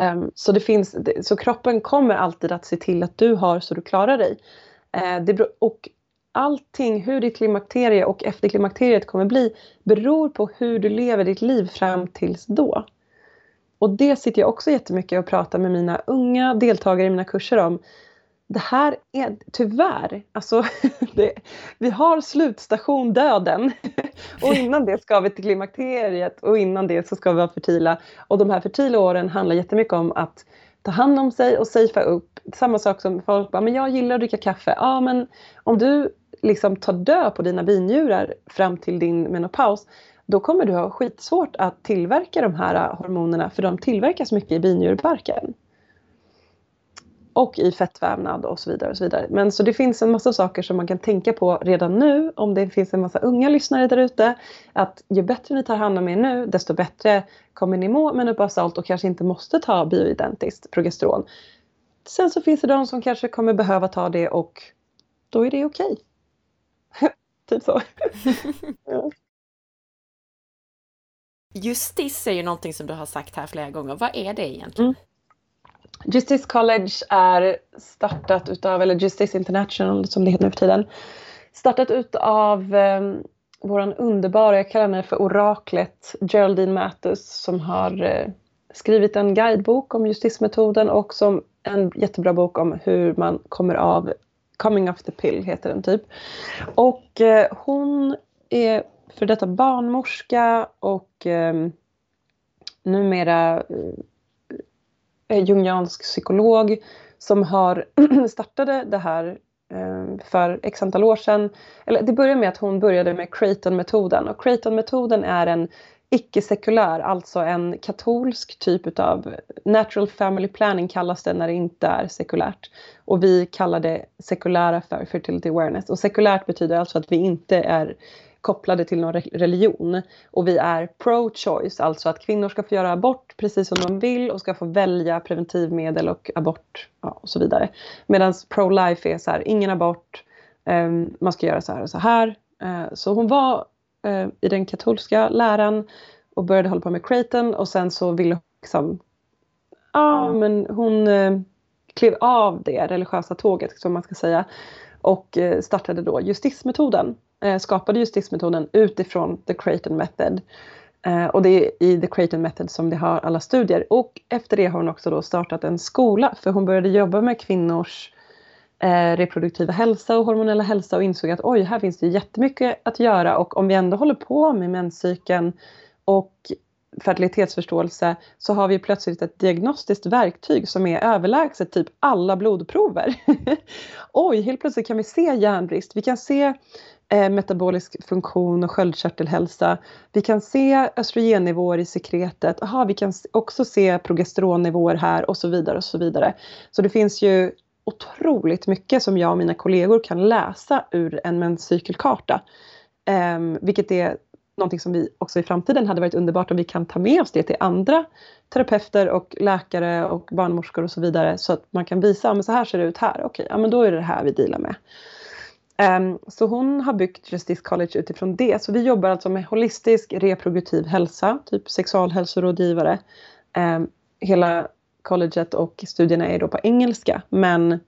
Um, så, det finns, så kroppen kommer alltid att se till att du har så du klarar dig. Uh, det, och allting, hur ditt klimakterie och efter klimakteriet kommer bli beror på hur du lever ditt liv fram tills då. Och det sitter jag också jättemycket och pratar med mina unga deltagare i mina kurser om. Det här är tyvärr, alltså det, vi har slutstation döden. och innan det ska vi till klimakteriet och innan det så ska vi vara fertila. Och de här fertila åren handlar jättemycket om att ta hand om sig och safea upp. Samma sak som folk bara, men jag gillar att dricka kaffe. Ja men om du liksom tar död på dina binjurar fram till din menopaus då kommer du ha skitsvårt att tillverka de här äh, hormonerna för de tillverkas mycket i binjurbarken. Och i fettvävnad och så vidare. och så vidare. Men så det finns en massa saker som man kan tänka på redan nu om det finns en massa unga lyssnare där ute. Att ju bättre ni tar hand om er nu desto bättre kommer ni må menopausalt och kanske inte måste ta bioidentiskt progesteron. Sen så finns det de som kanske kommer behöva ta det och då är det okej. Okay. typ så. ja. Justice är ju någonting som du har sagt här flera gånger. Vad är det egentligen? Mm. Justice College är startat utav, eller Justice International som det heter nu för tiden, startat utav eh, våran underbara, jag kallar henne för oraklet, Geraldine Mattus som har eh, skrivit en guidebok om justismetoden och som en jättebra bok om hur man kommer av Coming off the pill heter den typ. Och eh, hon är för detta barnmorska och eh, numera eh, Eh, jungiansk psykolog som har startade det här eh, för x antal år sedan. Eller det började med att hon började med Creighton-metoden och Creighton-metoden är en icke-sekulär, alltså en katolsk typ utav natural family planning kallas det när det inte är sekulärt. Och vi kallar det sekulära för fertility awareness. Och sekulärt betyder alltså att vi inte är kopplade till någon religion. Och vi är pro-choice, alltså att kvinnor ska få göra abort precis som de vill och ska få välja preventivmedel och abort ja, och så vidare. Medan pro-life är så här, ingen abort, eh, man ska göra så här och så här. Eh, så hon var eh, i den katolska läran och började hålla på med Creighton och sen så ville hon liksom, ja men hon eh, klev av det religiösa tåget som man ska säga och eh, startade då justismetoden Eh, skapade skapade justismetoden utifrån the Creighton method. Eh, och det är i the Creighton method som det har alla studier. Och efter det har hon också då startat en skola för hon började jobba med kvinnors eh, reproduktiva hälsa och hormonella hälsa och insåg att oj, här finns det jättemycket att göra och om vi ändå håller på med menscykeln och fertilitetsförståelse så har vi plötsligt ett diagnostiskt verktyg som är överlägset typ alla blodprover. Oj, helt plötsligt kan vi se järnbrist. Vi kan se Eh, metabolisk funktion och sköldkörtelhälsa. Vi kan se östrogennivåer i sekretet. Aha, vi kan också se progesteronnivåer här och så vidare och så vidare. Så det finns ju otroligt mycket som jag och mina kollegor kan läsa ur en menscykelkarta. Eh, vilket är någonting som vi också i framtiden hade varit underbart om vi kan ta med oss det till andra terapeuter och läkare och barnmorskor och så vidare så att man kan visa, men så här ser det ut här, okej, ja men då är det det här vi dealar med. Um, så hon har byggt Justice College utifrån det. Så vi jobbar alltså med holistisk reproduktiv hälsa, typ sexualhälsorådgivare. Um, hela colleget och studierna är då på engelska men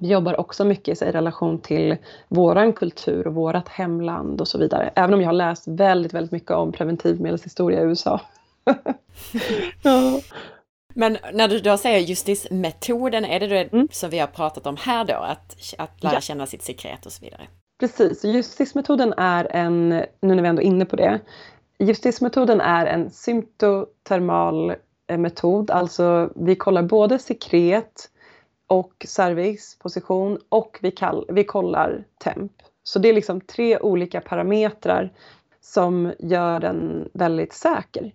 vi jobbar också mycket i relation till våran kultur och vårat hemland och så vidare. Även om jag har läst väldigt, väldigt mycket om preventivmedelshistoria i USA. ja. Men när du då säger justismetoden, är det det mm. som vi har pratat om här då? Att, att lära ja. känna sitt sekret och så vidare? Precis, justismetoden är en, nu när vi ändå är inne på det, justismetoden är en symptotermal eh, metod, alltså vi kollar både sekret, och cervixposition och vi, kall, vi kollar temp. Så det är liksom tre olika parametrar som gör den väldigt säker.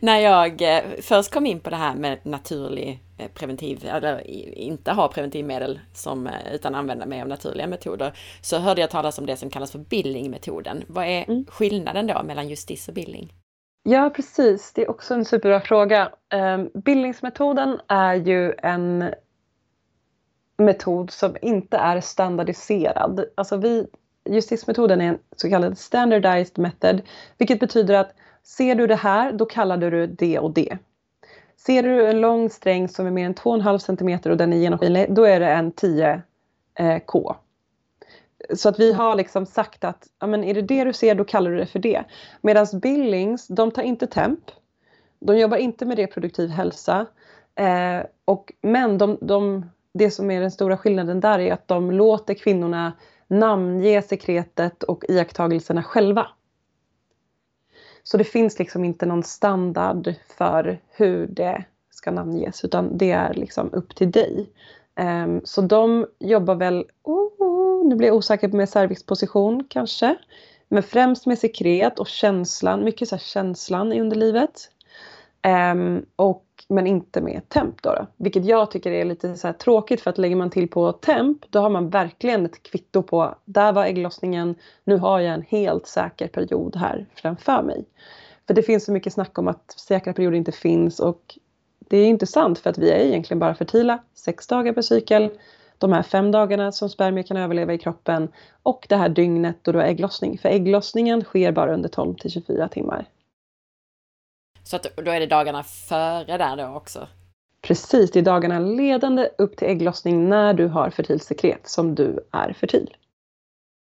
När jag eh, först kom in på det här med naturlig eh, preventiv, eller inte ha preventivmedel som, eh, utan använda mig av naturliga metoder, så hörde jag talas om det som kallas för Billing-metoden. Vad är mm. skillnaden då mellan justis och Billing? Ja, precis. Det är också en superbra fråga. Um, bildningsmetoden är ju en metod som inte är standardiserad. Alltså vi, justismetoden är en så kallad standardized method, vilket betyder att ser du det här, då kallar du det och det. Ser du en lång sträng som är mer än 2,5 cm och den är genomskinlig, då är det en 10K. Eh, Så att vi har liksom sagt att ja, men är det det du ser då kallar du det för det. Medan Billings, de tar inte temp. De jobbar inte med reproduktiv hälsa. Eh, och, men de, de, det som är den stora skillnaden där är att de låter kvinnorna namnge sekretet och iakttagelserna själva. Så det finns liksom inte någon standard för hur det ska namnges utan det är liksom upp till dig. Um, så de jobbar väl, oh, nu blir jag osäker med cervixposition kanske. Men främst med sekret och känslan, mycket så här känslan i underlivet. Um, och, men inte med temp då, då, Vilket jag tycker är lite så tråkigt för att lägger man till på temp då har man verkligen ett kvitto på där var ägglossningen, nu har jag en helt säker period här framför mig. För det finns så mycket snack om att säkra perioder inte finns och det är inte sant för att vi är egentligen bara fertila sex dagar per cykel. De här fem dagarna som spermier kan överleva i kroppen och det här dygnet då du har ägglossning. För ägglossningen sker bara under 12 till 24 timmar. Så att då är det dagarna före där då också? Precis, det är dagarna ledande upp till ägglossning när du har fertilsekret som du är fertil.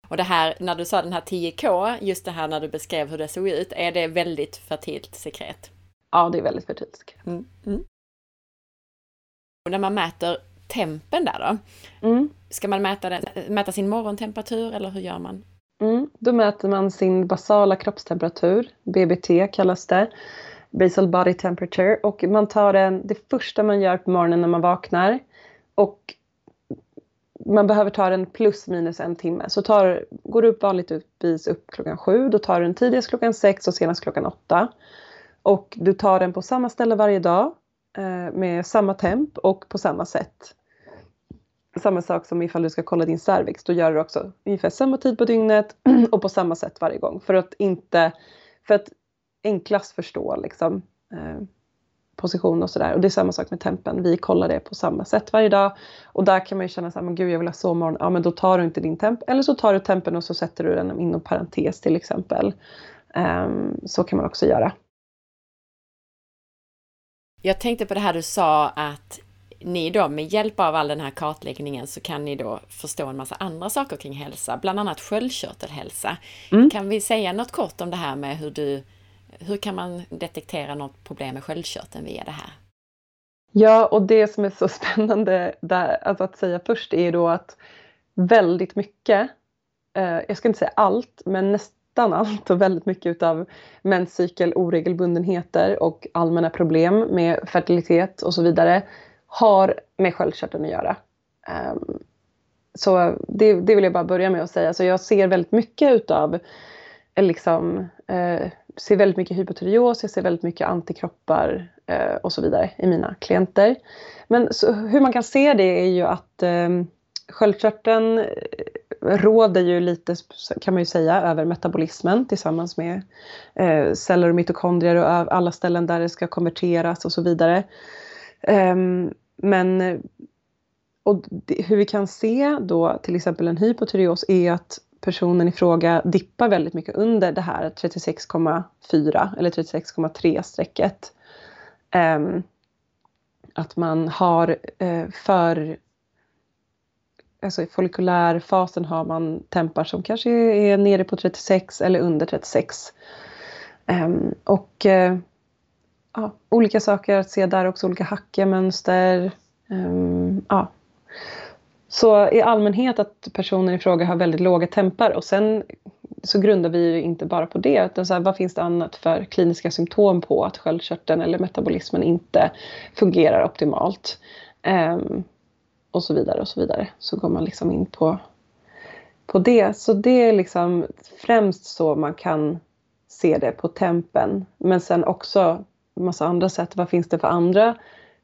Och det här, när du sa den här 10K, just det här när du beskrev hur det såg ut, är det väldigt fertilt sekret? Ja, det är väldigt fertilt. Mm. Mm. Och när man mäter tempen där då, mm. ska man mäta, den, mäta sin morgontemperatur eller hur gör man? Mm. Då mäter man sin basala kroppstemperatur, BBT kallas det, basal body temperature, och man tar den, det första man gör på morgonen när man vaknar och man behöver ta den plus minus en timme. Så tar, går du upp vanligtvis upp klockan sju, då tar du den tidigast klockan sex och senast klockan åtta. Och du tar den på samma ställe varje dag eh, med samma temp och på samma sätt. Samma sak som ifall du ska kolla din cervix, då gör du också ungefär samma tid på dygnet och på samma sätt varje gång. För att inte, för att enklast förstå liksom eh, position och sådär. Och det är samma sak med tempen. Vi kollar det på samma sätt varje dag. Och där kan man ju känna såhär, men gud jag vill ha sovmorgon. Ja men då tar du inte din temp. Eller så tar du tempen och så sätter du den inom parentes till exempel. Um, så kan man också göra. Jag tänkte på det här du sa att ni då med hjälp av all den här kartläggningen så kan ni då förstå en massa andra saker kring hälsa, bland annat sköldkörtelhälsa. Mm. Kan vi säga något kort om det här med hur du, hur kan man detektera något problem med sköldkörteln via det här? Ja, och det som är så spännande där, alltså att säga först är då att väldigt mycket, eh, jag ska inte säga allt, men nästan allt och väldigt mycket utav menscykel oregelbundenheter och allmänna problem med fertilitet och så vidare har med sköldkörteln att göra. Um, så det, det, vill jag bara börja med att säga. Så jag ser väldigt mycket utav liksom, eh, ser väldigt mycket hypotyreos, jag ser väldigt mycket antikroppar eh, och så vidare i mina klienter. Men så, hur man kan se det är ju att ehm, eh, sköldkörteln råder ju lite, kan man ju säga, över metabolismen tillsammans med eh, celler och mitokondrier och alla ställen där det ska konverteras och så vidare. Ehm, eh, men och det, hur vi kan se då till exempel en hypotyreos är att personen i fråga dippar väldigt mycket under det här 36,4 eller 36,3 strecket. Um, att man har uh, för alltså i follikulärfasen har man tempar som kanske är nere på 36 eller under 36. Um, ehm, och uh, ja, olika saker att se där också, olika hackiga mönster. Um, ehm, ja. Så i allmänhet att personen i fråga har väldigt låga tempar och sen så grundar vi ju inte bara på det utan så här, vad finns det annat för kliniska symptom på att sköldkörteln eller metabolismen inte fungerar optimalt. Um, och så vidare och så vidare. Så går man liksom in på, på det. Så det är liksom främst så man kan se det på tempen. Men sen också massa andra sätt. Vad finns det för andra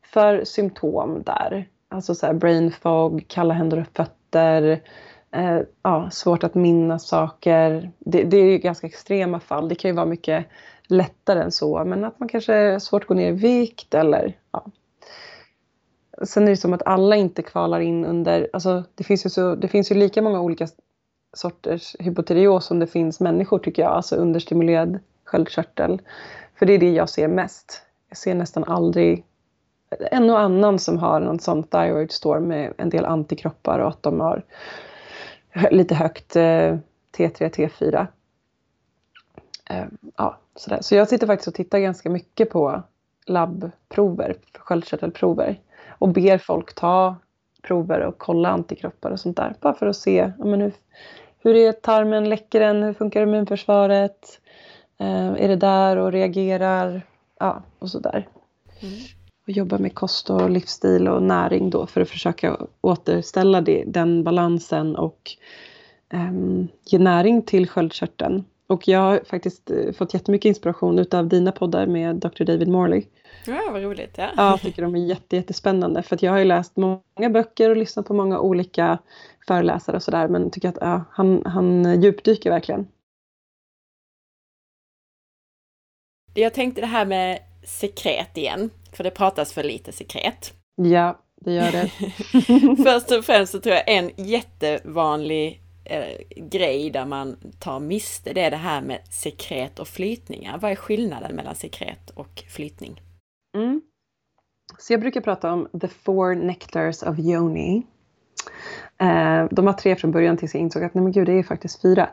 för symptom där? Alltså så här brain fog, kalla händer och fötter, eh, ja, svårt att minnas saker. Det, det är ju ganska extrema fall. Det kan ju vara mycket lättare än så, men att man kanske är svårt att gå ner i vikt eller ja. Sen är det som att alla inte kvalar in under, alltså det finns ju, så, det finns ju lika många olika sorters hypotyreos som det finns människor tycker jag, alltså understimulerad sköldkörtel. För det är det jag ser mest. Jag ser nästan aldrig en och annan som har någon sån thyroid storm med en del antikroppar och att de har lite högt eh, T3, T4. Ehm, ja, sådär. Så jag sitter faktiskt och tittar ganska mycket på labbprover, sköldkörtelprover och ber folk ta prover och kolla antikroppar och sånt där. Bara för att se ja, men hur, hur är tarmen, läcker den, hur funkar immunförsvaret? Eh, är det där och reagerar? Ja, och sådär. Mm. Och jobba med kost och livsstil och näring då för att försöka återställa det, den balansen och um, ge näring till sköldkörteln. Och jag har faktiskt eh, fått jättemycket inspiration utav dina poddar med Dr. David Morley. Ja, vad roligt. Ja. ja, jag tycker de är jätte, jättespännande för att jag har ju läst många böcker och lyssnat på många olika föreläsare och sådär men tycker att ja, han, han djupdyker verkligen. Jag tänkte det här med sekret igen, för det pratas för lite sekret. Ja, det gör det. Först och främst så tror jag en jättevanlig eh, grej där man tar miste, det är det här med sekret och flytningar. Vad är skillnaden mellan sekret och flytning? Mm. Så jag brukar prata om the four nectars of yoni. Eh, de var tre från början tills jag insåg att nej men gud, det är faktiskt fyra.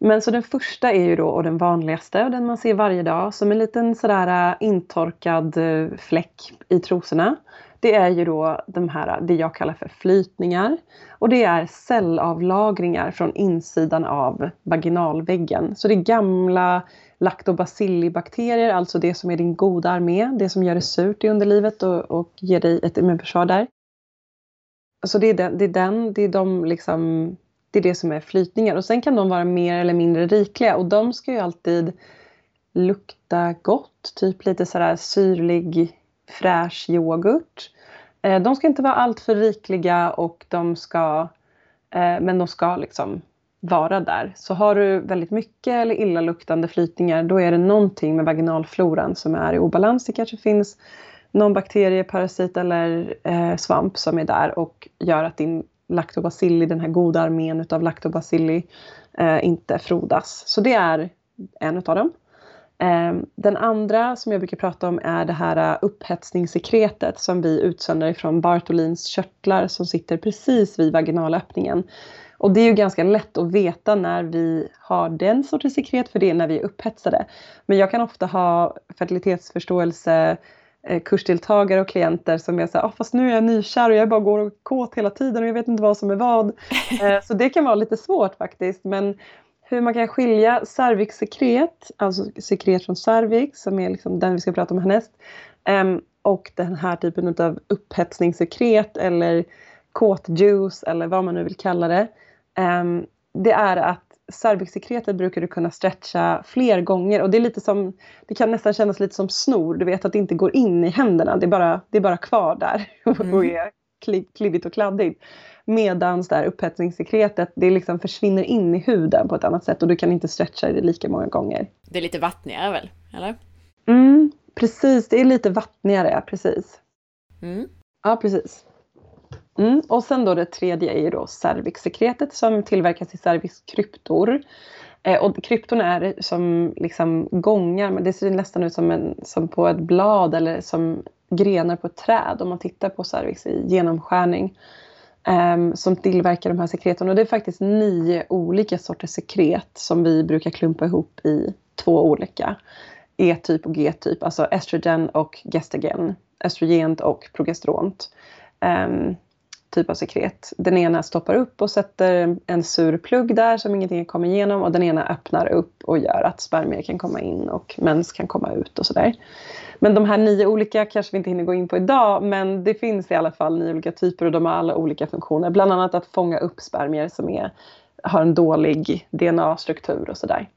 Men så den första är ju då, och den vanligaste, och den man ser varje dag, som en liten sådär eh, intorkad eh, fläck i trosorna. Det är ju då de här, det jag kallar för flytningar. Och det är cellavlagringar från insidan av vaginalväggen. Så det är gamla lactobacillibakterier, alltså det som är din goda armé, det som gör det surt i underlivet och, och ger dig ett immunförsvar där. Så det är den, det är, den, det är de liksom det är det som är flytningar. Och sen kan de vara mer eller mindre rikliga och de ska ju alltid lukta gott. Typ lite sådär syrlig fräsch yoghurt. Eh, de ska inte vara alltför rikliga och de ska, eh, men de ska liksom vara där. Så har du väldigt mycket eller illaluktande flytningar då är det någonting med vaginalfloran som är i obalans. Det kanske finns någon bakterie, parasit eller eh, svamp som är där och gör att din lactobacilli, den här goda armén utav lactobacilli, eh, inte frodas. Så det är en utav dem. Eh, den andra som jag brukar prata om är det här eh, upphetsningssekretet som vi utsöndrar ifrån Bartolins körtlar som sitter precis vid vaginalöppningen. Och det är ju ganska lätt att veta när vi har den sortens sekret för det är när vi är upphetsade. Men jag kan ofta ha fertilitetsförståelse kursdeltagare och klienter som är så här, ah, fast nu är jag nykär och jag bara går och kåt hela tiden och jag vet inte vad som är vad. Eh, så det kan vara lite svårt faktiskt. Men hur man kan skilja cervixsekret, alltså sekret från cervix som är liksom den vi ska prata om härnäst, um, och den här typen av upphetsningssekret eller kåtjuice eller vad man nu vill kalla det. Um, det är att cervixsekretet brukar du kunna stretcha fler gånger och det är lite som, det kan nästan kännas lite som snor, du vet att det inte går in i händerna, det är bara, det är bara kvar där mm. och är klibbigt och kladdigt. Medans där upphetsningssekretet, det liksom försvinner in i huden på ett annat sätt och du kan inte stretcha det lika många gånger. Det är lite vattnigare väl, eller? Mm, precis, det är lite vattnigare, precis. Mm. Ja, precis. Mm. Och sen då det tredje är ju då cervixsekretet som tillverkas i cervixkryptor. Eh, och kryptorna är som liksom gångar, men det ser nästan ut som, en, som på ett blad eller som grenar på ett träd om man tittar på cervix i genomskärning. Eh, som tillverkar de här sekreten. Och det är faktiskt nio olika sorters sekret som vi brukar klumpa ihop i två olika. E-typ och G-typ, alltså estrogen och gestagen. Östrogent och progesteront. Um, ehm, typ av sekret. Den ena stoppar upp och sätter en sur plugg där som ingenting kommer igenom och den ena öppnar upp och gör att spermier kan komma in och mens kan komma ut och sådär. Men de här nio olika kanske vi inte hinner gå in på idag men det finns i alla fall nio olika typer och de har alla olika funktioner. Bland annat att fånga upp spermier som är, har en dålig DNA-struktur och sådär.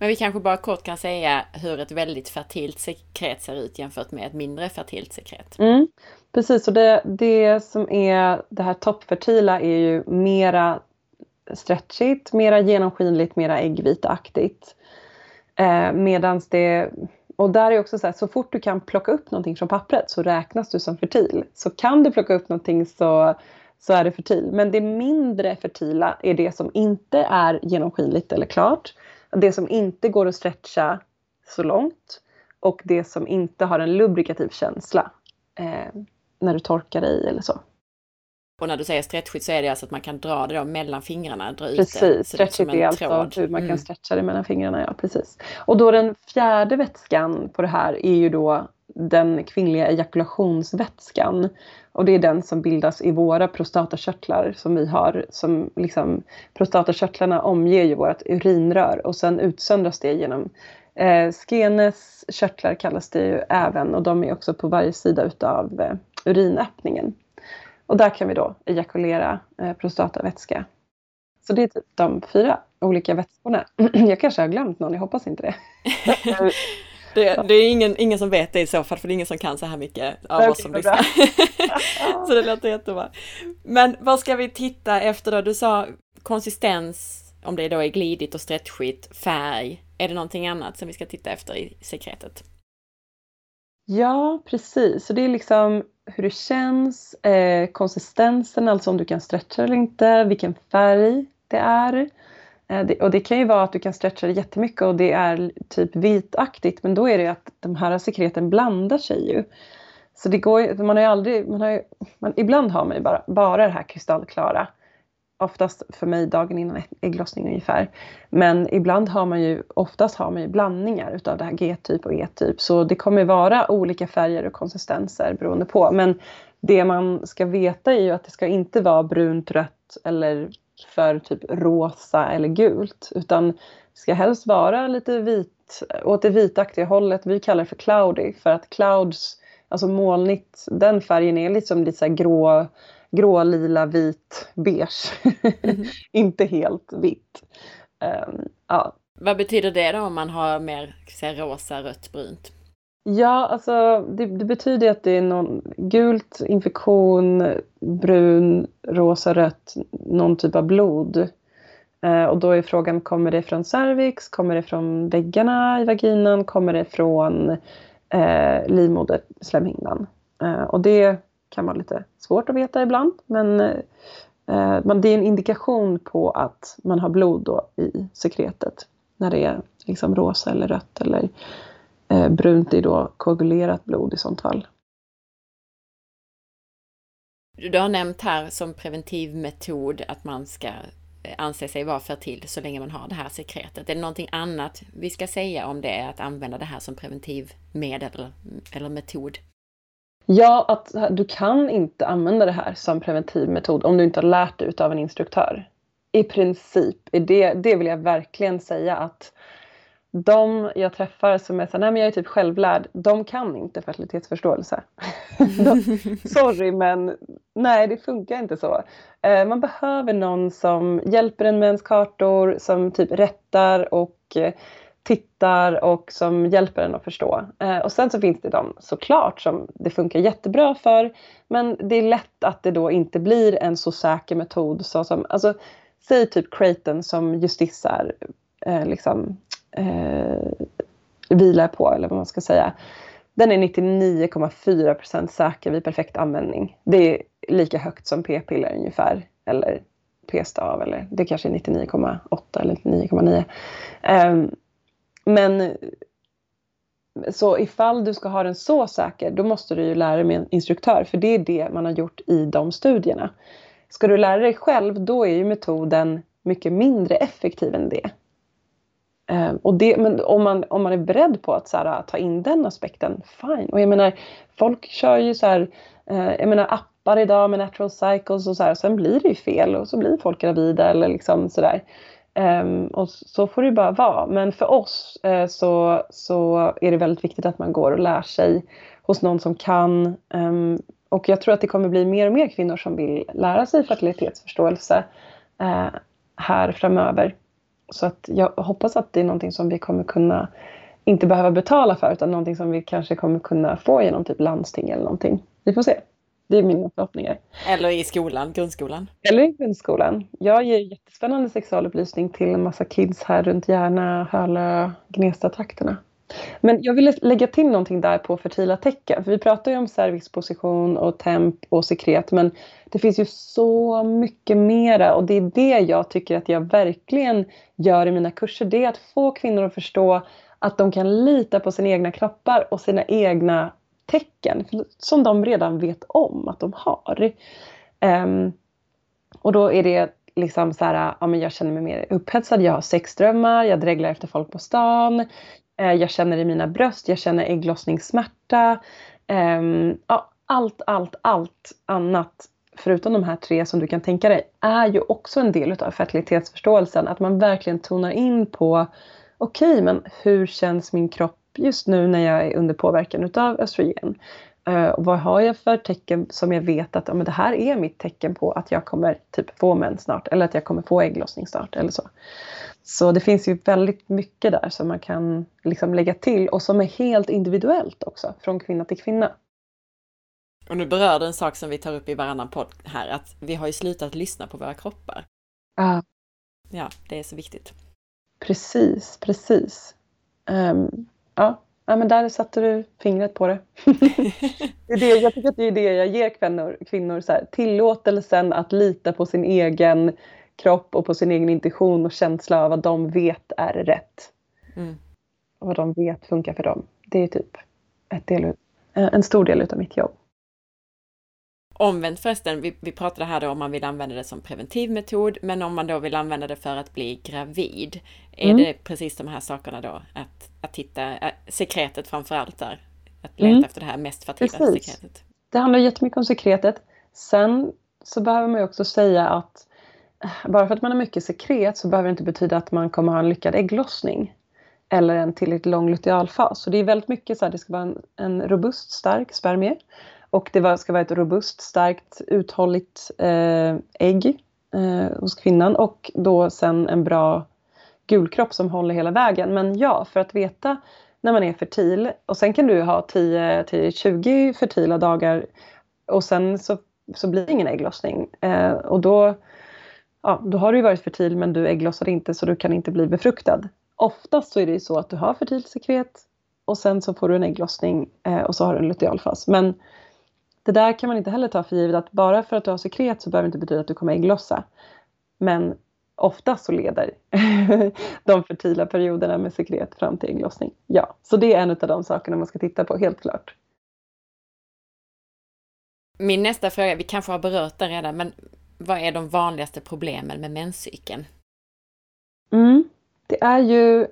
Men vi kanske bara kort kan säga hur ett väldigt fertilt sekret ser ut jämfört med ett mindre fertilt sekret. Mm, precis, och det, det som är det här toppfertila är ju mera stretchigt, mera genomskinligt, mera äggvitaktigt. Eh, medans det och där är också så här, så fort du kan plocka upp någonting från pappret så räknas du som fertil. Så kan du plocka upp någonting så, så är det fertil. Men det mindre fertila är det som inte är genomskinligt eller klart. Det som inte går att stretcha så långt. Och det som inte har en lubrikativ känsla eh, när du torkar dig eller så. Och när du säger stretchigt så är det alltså att man kan dra det då mellan fingrarna, dra precis, ut det. stretchigt är alltså hur man kan mm. stretcha det mellan fingrarna, ja precis. Och då den fjärde vätskan på det här är ju då den kvinnliga ejakulationsvätskan. Och det är den som bildas i våra prostatakörtlar som vi har. Som liksom, prostatakörtlarna omger ju vårt urinrör och sen utsöndras det genom eh, Skenes körtlar kallas det ju även och de är också på varje sida utav eh, urinöppningen. Och där kan vi då ejakulera eh, prostatavätska. Så det är typ de fyra olika vätskorna. Jag kanske har glömt någon, jag hoppas inte det. Det, det, är ingen, ingen som vet det i så fall, för det är ingen som kan så här mycket av oss som lyssnar. så det låter jättebra. Men vad ska vi titta efter då? Du sa konsistens, om det då är glidigt och stretchigt, färg. Är det någonting annat som vi ska titta efter i sekretet? Ja, precis. Så det är liksom hur det känns, eh, konsistensen, alltså om du kan stretcha eller inte, vilken färg det är. Eh, det, och det kan ju vara att du kan stretcha det jättemycket och det är typ vitaktigt, men då är det att de här sekreten blandar sig ju. Så det går man har ju aldrig, man har ju, man, ibland har man ju bara, bara det här kristallklara oftast för mig dagen innan ägglossning ungefär. Men ibland har man ju, oftast har man ju blandningar utav det här G-typ och E-typ. Så det kommer vara olika färger och konsistenser beroende på. Men det man ska veta är ju att det ska inte vara brunt, rött eller för typ rosa eller gult. Utan det ska helst vara lite vit, åt det vitaktiga hållet. Vi kallar det för cloudy för att clouds, alltså molnigt, den färgen är liksom lite så grå grå, lila, vit, beige. Mm. inte helt vitt. Um, ja. Vad betyder det då om man har mer säga, rosa, rött, brunt? Ja, alltså det, det, betyder att det är någon gult, infektion, brun, rosa, rött, någon typ av blod. Eh, och då är frågan, kommer det från cervix? Kommer det från väggarna i vaginan? Kommer det från eh, livmoderslemhinnan? Eh, och det kan vara lite svårt att veta ibland. Men, eh, men det är en indikation på att man har blod då i sekretet. När det är liksom rosa eller rött eller eh, brunt är då koagulerat blod i sånt fall. Du har nämnt här som preventiv metod att man ska eh, anse sig vara fertil så länge man har det här sekretet. Är det någonting annat vi ska säga om det, är att använda det här som preventivmedel eller metod? Ja, att du kan inte använda det här som preventivmetod om du inte har lärt dig av en instruktör. I princip. Det, det vill jag verkligen säga att de jag träffar som är så nej men jag är typ självlärd, de kan inte fertilitetsförståelse. de, sorry men nej det funkar inte så. Eh, man behöver någon som hjälper en med ens kartor, som typ rättar och eh, tittar och som hjälper en att förstå. Eh, och sen så finns det de såklart som det funkar jättebra för men det är lätt att det då inte blir en så säker metod så som, alltså säg typ Creighton som Justissar eh, liksom eh, vilar på eller vad man ska säga. Den är 99,4% säker vid perfekt användning. Det är lika högt som p-piller ungefär eller p-stav eller det kanske är 99,8 eller 99,9. Um, men så ifall du ska ha den så säker, då måste du ju lära dig med en instruktör, för det är det man har gjort i de studierna. Ska du lära dig själv, då är ju metoden mycket mindre effektiv än det. Ehm, och det, men om man, om man är beredd på att så här, ta in den aspekten, fine. Och jag menar, folk kör ju så här, eh, jag menar appar idag med natural cycles och så här, sen blir det ju fel och så blir folk gravida eller liksom sådär. Um, och så får det bara vara. Men för oss uh, så, så är det väldigt viktigt att man går och lär sig hos någon som kan. Um, och jag tror att det kommer bli mer och mer kvinnor som vill lära sig fertilitetsförståelse uh, här framöver. Så att jag hoppas att det är någonting som vi kommer kunna inte behöva betala för utan någonting som vi kanske kommer kunna få genom typ landsting eller någonting. Vi får se. Det är mina förhoppningar. Eller i skolan, grundskolan. Eller i grundskolan. Jag ger jättespännande sexualupplysning till en massa kids här runt Järna, Hölö, Gnesta-trakterna. Men jag ville lägga till någonting där på fertila tecken. För vi pratar ju om cervixposition och temp och sekret. Men det finns ju så mycket mera och det är det jag tycker att jag verkligen gör i mina kurser. Det är att få kvinnor att förstå att de kan lita på sina egna kroppar och sina egna tecken som de redan vet om att de har. Um, och då är det liksom så här, ja men jag känner mig mer upphetsad, jag har sexdrömmar, jag dreglar efter folk på stan, eh, jag känner i mina bröst, jag känner ägglossningssmärta. Eh, ja, allt, allt, allt annat förutom de här tre som du kan tänka dig är ju också en del av fertilitetsförståelsen. Att man verkligen tonar in på okej, okay, men hur känns min kropp just nu när jag är under påverkan utav östrogen? Uh, och vad har jag för tecken som jag vet att ja, men det här är mitt tecken på att jag kommer typ få mens snart eller att jag kommer få ägglossning snart eller så. Så det finns ju väldigt mycket där som man kan liksom lägga till och som är helt individuellt också från kvinna till kvinna. Och nu berör du en sak som vi tar upp i varannan podd här, att vi har ju slutat lyssna på våra kroppar. Ja. Ja, det är så viktigt. Precis, precis. Um, ja, Ja, men där satte du fingret på det. det, är det jag tycker att det är det jag ger kvinnor, kvinnor så här, tillåtelsen att lita på sin egen kropp och på sin egen intuition och känsla av vad de vet är rätt. Mm. Och vad de vet funkar för dem. Det är typ ett del, en stor del av mitt jobb. Omvänt förresten, vi, vi pratade här då om man vill använda det som preventivmetod, men om man då vill använda det för att bli gravid, är mm. det precis de här sakerna då? Att, att titta, äh, sekretet framför allt där, att leta mm. efter det här mest fertila precis. sekretet. Det handlar jättemycket om sekretet. Sen så behöver man ju också säga att äh, bara för att man har mycket sekret så behöver det inte betyda att man kommer ha en lyckad ägglossning eller en tillräckligt lång lutealfas. Så det är väldigt mycket så här, det ska vara en, en robust, stark spermie och det ska vara ett robust, starkt, uthålligt eh, ägg eh, hos kvinnan och då sen en bra gulkropp som håller hela vägen. Men ja, för att veta när man är fertil och sen kan du ha 10 till 20 fertila dagar och sen så, så blir det ingen ägglossning. Eh, och då, ja, då har du varit fertil men du ägglossar inte så du kan inte bli befruktad. Oftast så är det ju så att du har fertilt sekret och sen så får du en ägglossning eh, och så har du en lutealfas. Men det där kan man inte heller ta för givet att bara för att du har sekret så behöver det inte betyda att du kommer ägglossa. Men ofta så leder de fertila perioderna med sekret fram till ägglossning. Ja, så det är en av de sakerna man ska titta på, helt klart. Min nästa fråga, vi kanske har berört den redan, men vad är de vanligaste problemen med menscykeln? Mm, det är ju,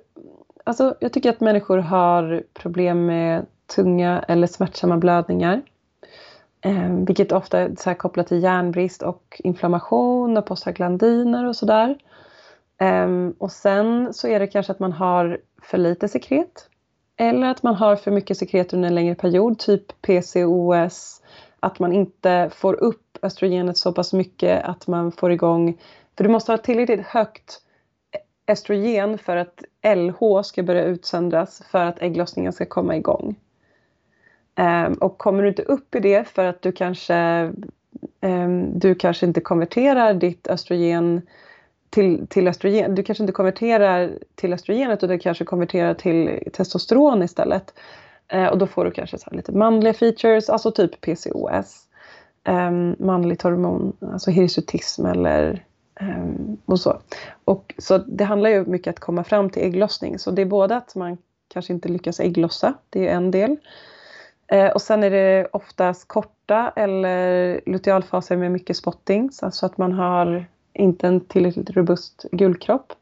alltså jag tycker att människor har problem med tunga eller smärtsamma blödningar. Eh, vilket ofta är så kopplat till järnbrist och inflammation och prostaglandiner och sådär. Eh, och sen så är det kanske att man har för lite sekret. Eller att man har för mycket sekret under en längre period, typ PCOS. Att man inte får upp östrogenet så pass mycket att man får igång... För du måste ha tillräckligt högt östrogen för att LH ska börja utsöndras för att ägglossningen ska komma igång. Ehm, och kommer du inte upp i det för att du kanske, ehm, du kanske inte konverterar ditt östrogen till, till östrogen, du kanske inte konverterar till östrogenet utan kanske konverterar till testosteron istället. Ehm, och då får du kanske så lite manliga features, alltså typ PCOS. Um, manligt hormon, alltså hirsutism eller um, och så. Och så det handlar ju mycket om att komma fram till ägglossning. Så det är både att man kanske inte lyckas ägglossa, det är en del. Eh, och sen är det oftast korta eller lutealfaser med mycket spottings, alltså att man har inte en tillräckligt robust gulkropp.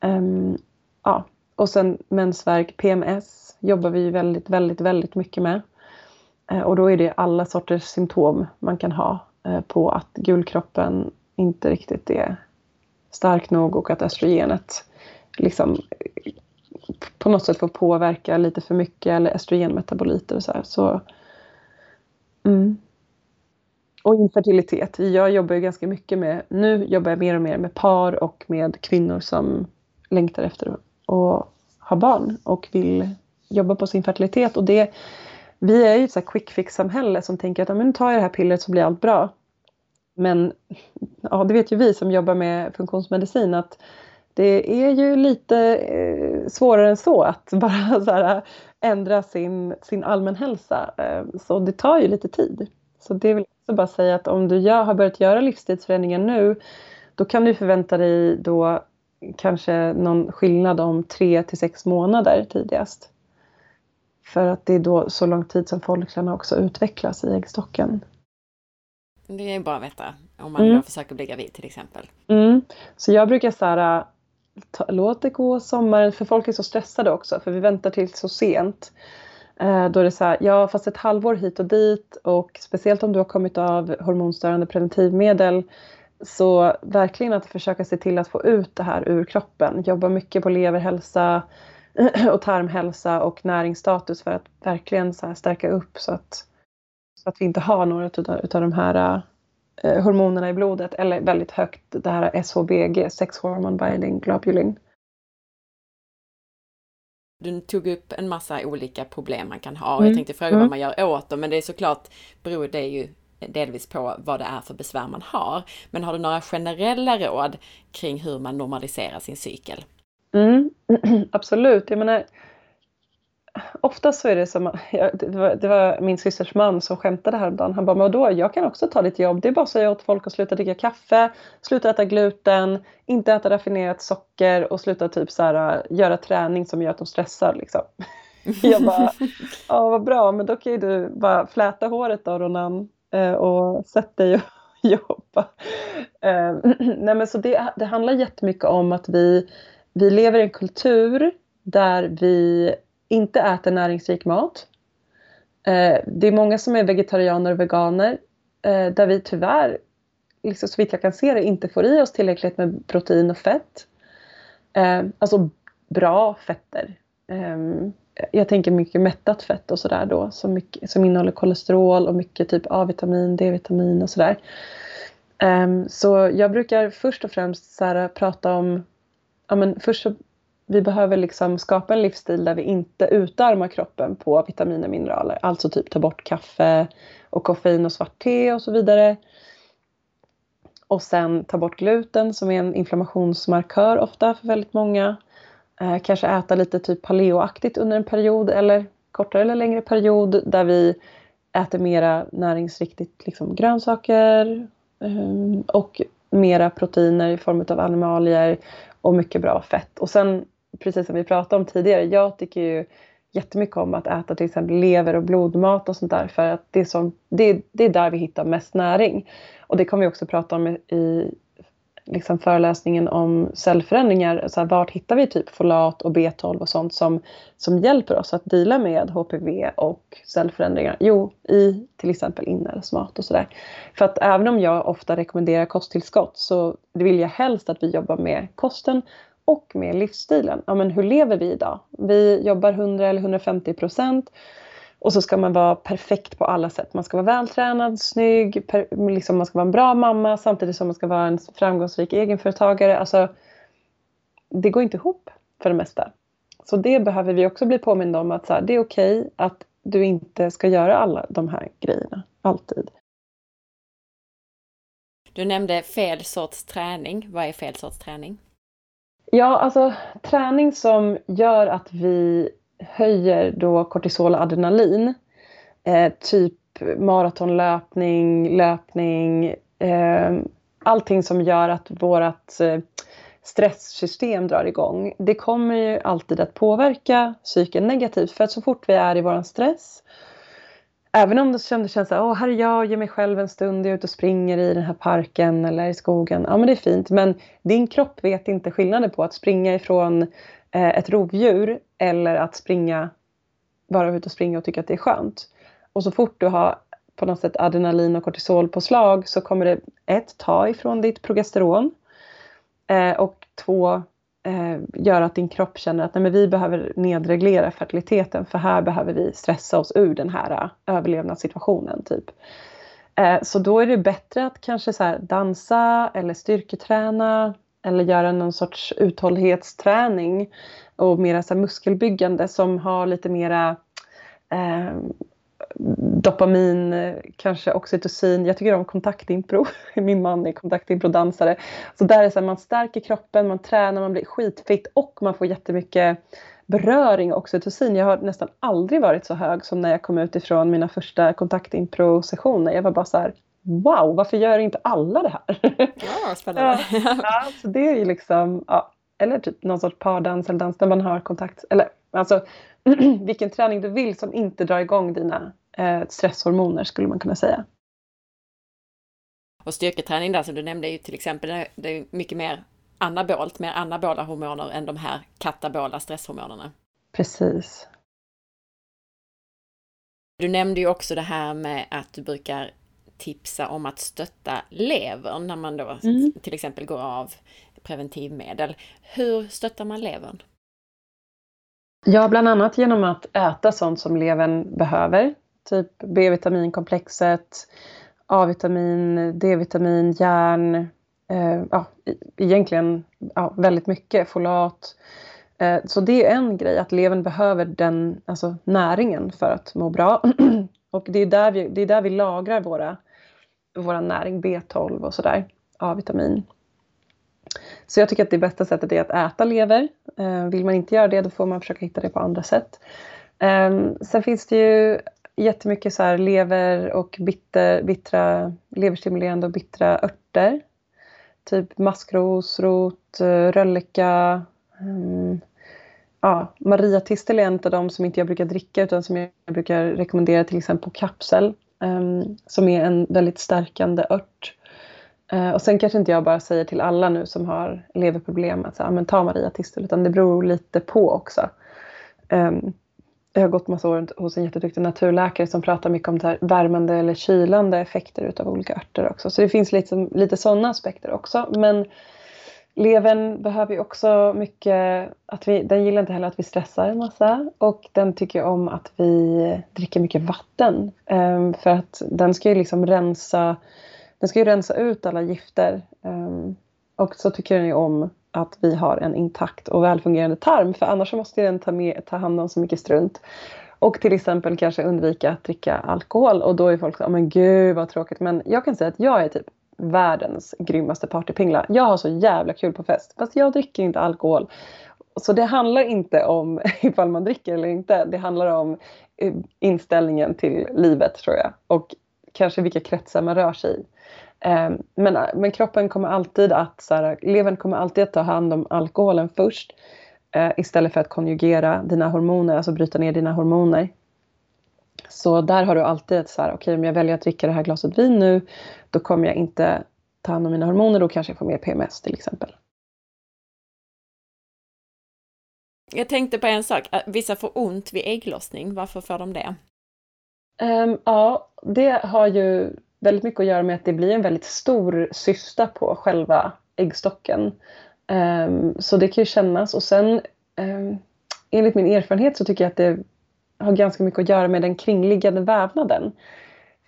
Um, ehm, ja. Och sen mensvärk, PMS jobbar vi väldigt, väldigt, väldigt mycket med. Eh, och då är det alla sorters symptom man kan ha eh, på att gulkroppen inte riktigt är stark nog och att östrogenet liksom på något sätt får påverka lite för mycket eller östrogenmetaboliter och så här. Så, mm. Och infertilitet. Jag jobbar ju ganska mycket med, nu jobbar jag mer och mer med par och med kvinnor som längtar efter att ha barn och vill jobba på sin fertilitet. Och det, vi är ju ett quick fix-samhälle som tänker att nu tar jag det här pillret så blir allt bra. Men ja, det vet ju vi som jobbar med funktionsmedicin att det är ju lite eh, svårare än så att bara så här, ändra sin, sin allmänhälsa. Eh, så det tar ju lite tid. Så det vill jag bara säga att om du gör, har börjat göra livsstilsförändringar nu då kan du förvänta dig då kanske någon skillnad om tre till sex månader tidigast. För att det är då så lång tid som folklarna också utvecklas i äggstocken. Det är bra att veta om man mm. försöker bli gravid till exempel. Mm. Så jag brukar så ta, låt det gå sommaren, för folk är så stressade också för vi väntar till så sent. Eh, då är det så här, ja fast ett halvår hit och dit och speciellt om du har kommit av hormonstörande preventivmedel så verkligen att försöka se till att få ut det här ur kroppen. Jobba mycket på leverhälsa och tarmhälsa och näringsstatus för att verkligen så stärka upp så att, så att vi inte har några utav de här eh, hormonerna i blodet eller väldigt högt det här SHBG, sex hormone binding globulin. Du tog upp en massa olika problem man kan ha. Mm. Jag tänkte fråga mm. vad man gör åt dem, men det är såklart beror det ju delvis på vad det är för besvär man har. Men har du några generella råd kring hur man normaliserar sin cykel? Mm, absolut. Jag menar, oftast så är det som, det var, det var min systers man som skämtade häromdagen. Han bara, men då, jag kan också ta ditt jobb. Det är bara att säga åt folk att sluta dricka kaffe, sluta äta gluten, inte äta raffinerat socker och sluta typ så här, äh, göra träning som gör att de stressar. Liksom. Jag bara, ja vad bra, men då kan ju du bara fläta håret då Ronan eh, och sätt dig och jobba. Eh, nej men så det, det handlar jättemycket om att vi, vi lever i en kultur där vi inte äter näringsrik mat. Eh, det är många som är vegetarianer och veganer eh, där vi tyvärr, liksom, så vitt jag kan se det, inte får i oss tillräckligt med protein och fett. Eh, alltså bra fetter. Ehm, jag tänker mycket mättat fett och sådär då som, mycket, som innehåller kolesterol och mycket typ A-vitamin, D-vitamin och sådär. Um, så jag brukar först och främst så här, prata om, ja men först så vi behöver liksom skapa en livsstil där vi inte utarmar kroppen på vitaminer och mineraler. Alltså typ ta bort kaffe och koffein och svart te och så vidare. Och sen ta bort gluten som är en inflammationsmarkör ofta för väldigt många. Eh, kanske äta lite typ paleoaktigt under en period eller kortare eller längre period där vi äter mera näringsriktigt liksom grönsaker eh, och mera proteiner i form av animalier och mycket bra fett. Och sen precis som vi pratade om tidigare, jag tycker ju jättemycket om att äta till exempel lever och blodmat och sånt där för att det är, som, det, det är där vi hittar mest näring. Och det kommer vi också prata om i liksom föreläsningen om cellförändringar. Så här, vart hittar vi typ folat och B12 och sånt som, som hjälper oss att dela med HPV och cellförändringar? Jo, i till exempel inälvsmat och sådär. För att även om jag ofta rekommenderar kosttillskott så vill jag helst att vi jobbar med kosten och med livsstilen. Ja, men hur lever vi idag? Vi jobbar 100 eller 150 procent och så ska man vara perfekt på alla sätt. Man ska vara vältränad, snygg, per, liksom man ska vara en bra mamma samtidigt som man ska vara en framgångsrik egenföretagare. Alltså, det går inte ihop för det mesta. Så det behöver vi också bli påminna om att så här, det är okej okay att du inte ska göra alla de här grejerna, alltid. Du nämnde fel sorts träning. Vad är fel sorts träning? Ja, alltså träning som gör att vi höjer då kortisol och adrenalin. Eh, typ maratonlöpning, löpning, eh, allting som gör att vårt eh, stresssystem drar igång. Det kommer ju alltid att påverka psyken negativt för att så fort vi är i våran stress Även om det kändes så här, åh här är jag, ger mig själv en stund, jag är ute och springer i den här parken eller i skogen. Ja men det är fint men din kropp vet inte skillnaden på att springa ifrån eh, ett rovdjur eller att springa, vara ute och springa och tycka att det är skönt. Och så fort du har på något sätt adrenalin och kortisolpåslag så kommer det ett, ta ifrån ditt progesteron eh, och två, eh, gör att din kropp känner att nej, men vi behöver nedreglera fertiliteten för här behöver vi stressa oss ur den här eh, överlevnadssituationen. Typ. Eh, så då är det bättre att kanske så dansa eller styrketräna eller göra någon sorts uthållighetsträning och mera så muskelbyggande som har lite mera eh, dopamin, kanske oxytocin. Jag tycker om kontaktimpro. Min man är kontaktimpro-dansare. Så där är så här, man stärker kroppen, man tränar, man blir skitfitt och man får jättemycket beröring och oxytocin. Jag har nästan aldrig varit så hög som när jag kom ut ifrån mina första kontaktimpro-sessioner. Jag var bara så här, wow, varför gör inte alla det här? Ja, spännande. ja, så det är ju liksom, ja, eller typ någon sorts pardans eller dans där man har kontakt. Eller alltså vilken träning du vill som inte drar igång dina stresshormoner skulle man kunna säga. Och styrketräning där som du nämnde är ju till exempel det är mycket mer anabolt, mer anabola hormoner än de här katabola stresshormonerna. Precis. Du nämnde ju också det här med att du brukar tipsa om att stötta levern när man då mm. till exempel går av preventivmedel. Hur stöttar man levern? Ja, bland annat genom att äta sånt som levern behöver. Typ B-vitaminkomplexet, A-vitamin, D-vitamin, järn. Eh, ja, e-, egentligen ja, väldigt mycket, folat. Eh, så det är en grej, att levern behöver den alltså, näringen för att må bra. och det är där vi, det är där vi lagrar våra, våra näring, B12 och sådär, A-vitamin. Så jag tycker att det bästa sättet är att äta lever. Eh, vill man inte göra det då får man försöka hitta det på andra sätt. Ehm, sen finns det ju jättemycket så här lever och bitter, bittra, leverstimulerande och bittra örter. Typ maskrosrot, eh, rölleka. Um, ja, mariatistel är en av de som inte jag brukar dricka utan som jag brukar rekommendera till exempel på kapsel. Um, som är en väldigt stärkande ört. Uh, och sen kanske inte jag bara säger till alla nu som har leverproblem att så, ah, men ta mariatistel utan det beror lite på också. Um, jag har gått massa år hos en jätteduktig naturläkare som pratar mycket om här värmande eller kylande effekter utav olika örter också. Så det finns lite, lite sådana aspekter också. Men levern behöver ju också mycket, att vi, den gillar inte heller att vi stressar en massa och den tycker om att vi dricker mycket vatten. Um, för att den ska ju liksom rensa, den ska ju rensa ut alla gifter. Um, och så tycker den ju om att vi har en intakt och välfungerande tarm för annars måste den ta, med, ta hand om så mycket strunt. Och till exempel kanske undvika att dricka alkohol och då är folk så oh, men gud vad tråkigt. Men jag kan säga att jag är typ världens grymmaste partypingla. Jag har så jävla kul på fest fast jag dricker inte alkohol. Så det handlar inte om ifall man dricker eller inte. Det handlar om eh, inställningen till livet tror jag. Och kanske vilka kretsar man rör sig i. Ehm, men, men kroppen kommer alltid att, så här, levern kommer alltid att ta hand om alkoholen först eh, istället för att konjugera dina hormoner, alltså bryta ner dina hormoner. Så där har du alltid ett så här, okej okay, om jag väljer att dricka det här glaset vin nu, då kommer jag inte ta hand om mina hormoner, då kanske jag får mer PMS till exempel. Jag tänkte på en sak, vissa får ont vid ägglossning, varför får de det? Um, ja, det har ju väldigt mycket att göra med att det blir en väldigt stor cysta på själva äggstocken. Um, så det kan ju kännas och sen um, enligt min erfarenhet så tycker jag att det har ganska mycket att göra med den kringliggande vävnaden.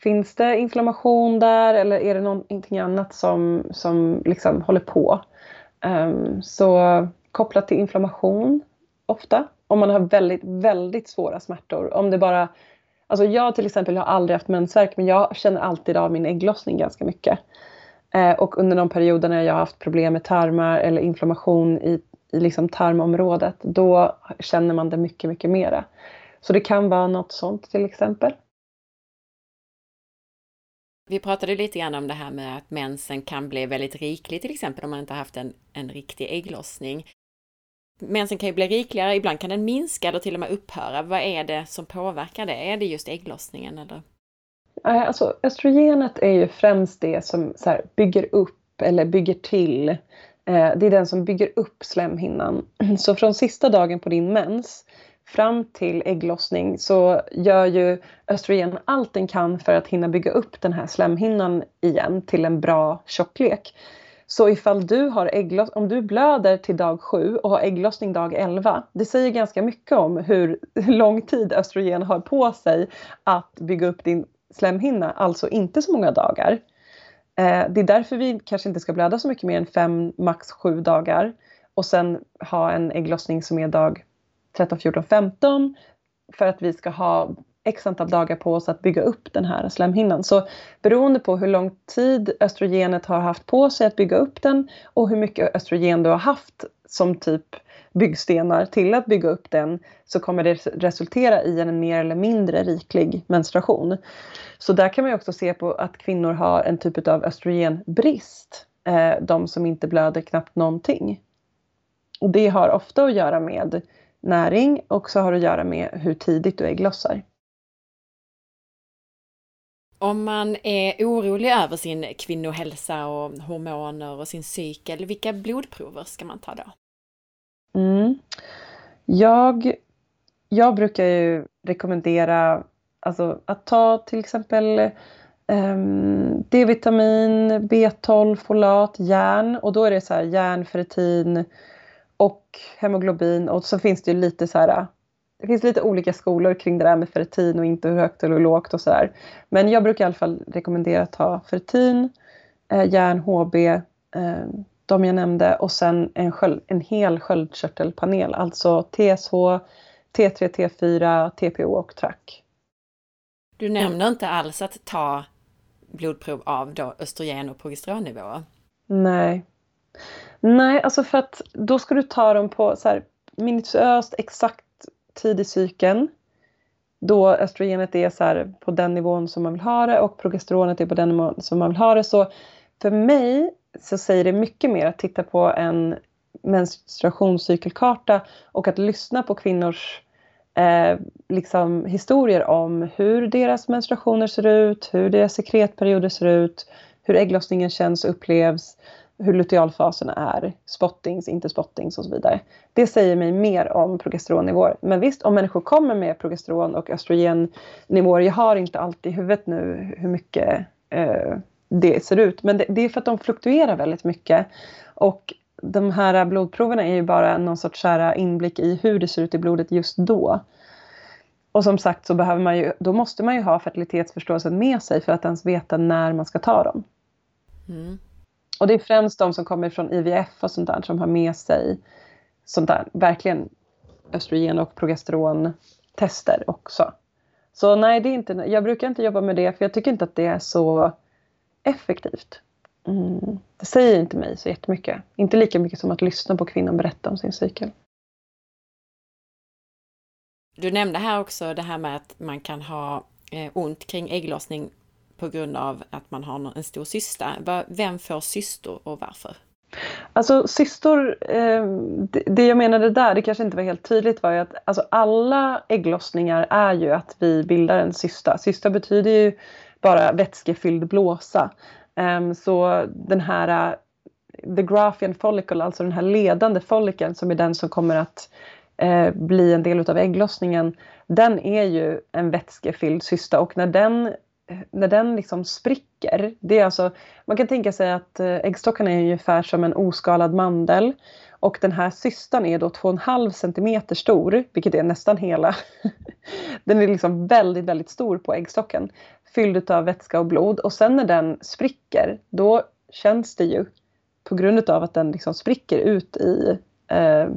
Finns det inflammation där eller är det någonting annat som, som liksom håller på? Um, så kopplat till inflammation ofta. Om man har väldigt, väldigt svåra smärtor. Om det bara... Alltså jag till exempel har aldrig haft mensvärk men jag känner alltid av min ägglossning ganska mycket. Eh, och under de perioderna jag har haft problem med tarmar eller inflammation i, i liksom tarmområdet, då känner man det mycket, mycket mera. Så det kan vara något sånt till exempel. Vi pratade lite grann om det här med att mensen kan bli väldigt riklig till exempel om man inte haft en, en riktig ägglossning. Mensen kan ju bli rikligare, ibland kan den minska eller till och med upphöra. Vad är det som påverkar det? Är det just ägglossningen eller? Alltså, östrogenet är ju främst det som här, bygger upp eller bygger till. Eh, det är den som bygger upp slemhinnan. Så från sista dagen på din mens fram till ägglossning så gör ju östrogen allt den kan för att hinna bygga upp den här slemhinnan igen till en bra tjocklek. Så ifall du har äggloss, om du blöder till dag 7 och har ägglossning dag 11, det säger ganska mycket om hur lång tid östrogen har på sig att bygga upp din slemhinna, alltså inte så många dagar. Eh, det är därför vi kanske inte ska blöda så mycket mer än 5, max 7 dagar och sen ha en ägglossning som är dag 13, 14, 15 för att vi ska ha x antal dagar på oss att bygga upp den här slemhinnan. Så beroende på hur lång tid östrogenet har haft på sig att bygga upp den och hur mycket östrogen du har haft som typ byggstenar till att bygga upp den så kommer det resultera i en mer eller mindre riklig menstruation. Så där kan man också se på att kvinnor har en typ av östrogenbrist. Eh, de som inte blöder knappt någonting. Och det har ofta att göra med näring och så har det att göra med hur tidigt du ägglossar. Om man är orolig över sin kvinnohälsa och hormoner och sin cykel, vilka blodprover ska man ta då? Mm. Jag, jag brukar ju rekommendera alltså, att ta till exempel um, D-vitamin, B12, folat, järn och då är det så här järn, ferritin och hemoglobin och så finns det ju lite så här det finns lite olika skolor kring det där med ferritin och inte hur högt eller lågt och sådär. Men jag brukar i alla fall rekommendera att ta ferritin, eh, järn, HB, eh, de jag nämnde och sen en, sköld, en hel sköldkörtelpanel, alltså TSH, T3, T4, TPO och TRAC. Du nämner inte alls att ta blodprov av då östrogen och progesteronnivåer? Nej. Nej, alltså för att då ska du ta dem på så här minutiöst exakt tid i cykeln. Då östrogenet är så här på den nivån som man vill ha det och progesteronet är på den nivån som man vill ha det. Så för mig så säger det mycket mer att titta på en menstruationscykelkarta och att lyssna på kvinnors eh, liksom historier om hur deras menstruationer ser ut, hur deras sekretperioder ser ut, hur ägglossningen känns och upplevs hur lutealfaserna är, spottings, inte spottings och så vidare. Det säger mig mer om progesteronnivåer. Men visst, om människor kommer med progesteron och östrogennivåer, jag har inte alltid i huvudet nu hur mycket eh, det ser ut, men det, det, är för att de fluktuerar väldigt mycket. Och de här blodproverna är ju bara någon sorts inblick i hur det ser ut i blodet just då. Och som sagt så behöver man ju, då måste man ju ha fertilitetsförståelsen med sig för att ens veta när man ska ta dem. Mm. Och det är främst de som kommer från IVF och sånt där som har med sig sånt där, verkligen östrogen och progesteron tester också. Så nej, det är inte, jag brukar inte jobba med det för jag tycker inte att det är så effektivt. Mm. Det säger inte mig så jättemycket. Inte lika mycket som att lyssna på kvinnan berätta om sin cykel. Du nämnde här också det här med att man kan ha eh, ont kring ägglossning på grund av att man har en stor cysta. Vem får cystor och varför? Alltså cystor, eh, det jag menade där, det kanske inte var helt tydligt, var ju att alltså, alla ägglossningar är ju att vi bildar en cysta. Cysta betyder ju bara vätskefylld blåsa. Ehm, så den här eh, the Graphian follicle, alltså den här ledande follikeln som är den som kommer att eh, bli en del av ägglossningen, den är ju en vätskefylld cysta och när den när den liksom spricker, det är alltså, man kan tänka sig att eh, äggstockarna är ungefär som en oskalad mandel och den här cystan är då 2,5 cm stor, vilket är nästan hela. den är liksom väldigt, väldigt stor på äggstocken. Fylld av vätska och blod. Och sen när den spricker, då känns det ju på grund av att den liksom spricker ut i eh,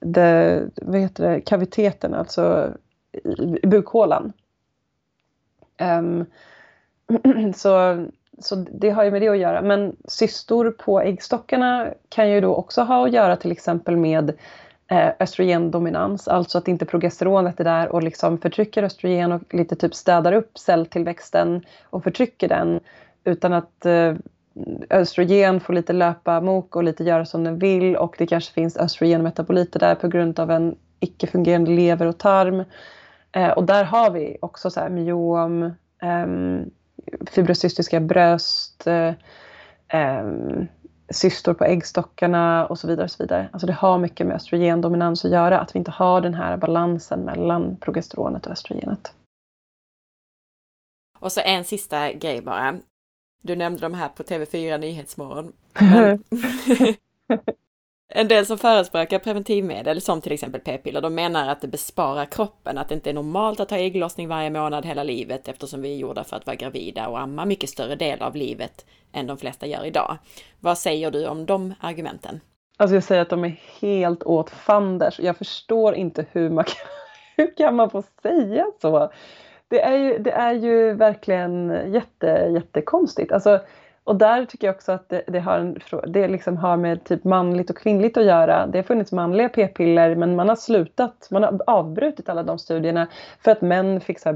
det, vad heter det, kaviteten, alltså i, i bukhålan. Um, så så det har ju med det att göra. Men cystor på äggstockarna kan ju då också ha att göra till exempel med eh, östrogendominans, alltså att inte progesteronet är där och liksom förtrycker östrogen och lite typ städar upp celltillväxten och förtrycker den utan att eh, östrogen får lite löpa mok och lite göra som den vill och det kanske finns östrogenmetaboliter där på grund av en icke-fungerande lever och tarm. Eh, och där har vi också så här myom, um, fibrocystiska bröst, eh, eh, cystor på äggstockarna och så vidare. Och så vidare. Alltså det har mycket med östrogendominans att göra, att vi inte har den här balansen mellan progesteronet och östrogenet. Och så en sista grej bara. Du nämnde de här på TV4 Nyhetsmorgon. Men... En del som förespråkar preventivmedel, som till exempel p-piller, de menar att det besparar kroppen, att det inte är normalt att ha ägglossning varje månad hela livet eftersom vi är gjorda för att vara gravida och amma mycket större del av livet än de flesta gör idag. Vad säger du om de argumenten? Alltså jag säger att de är helt åt fanders. Jag förstår inte hur man kan, hur kan man få säga så? Det är ju, det är ju verkligen jätte, jättekonstigt. Alltså, och där tycker jag också att det, det har, en, det liksom har med typ manligt och kvinnligt att göra. Det har funnits manliga p-piller men man har slutat, man har avbrutit alla de studierna för att män fick så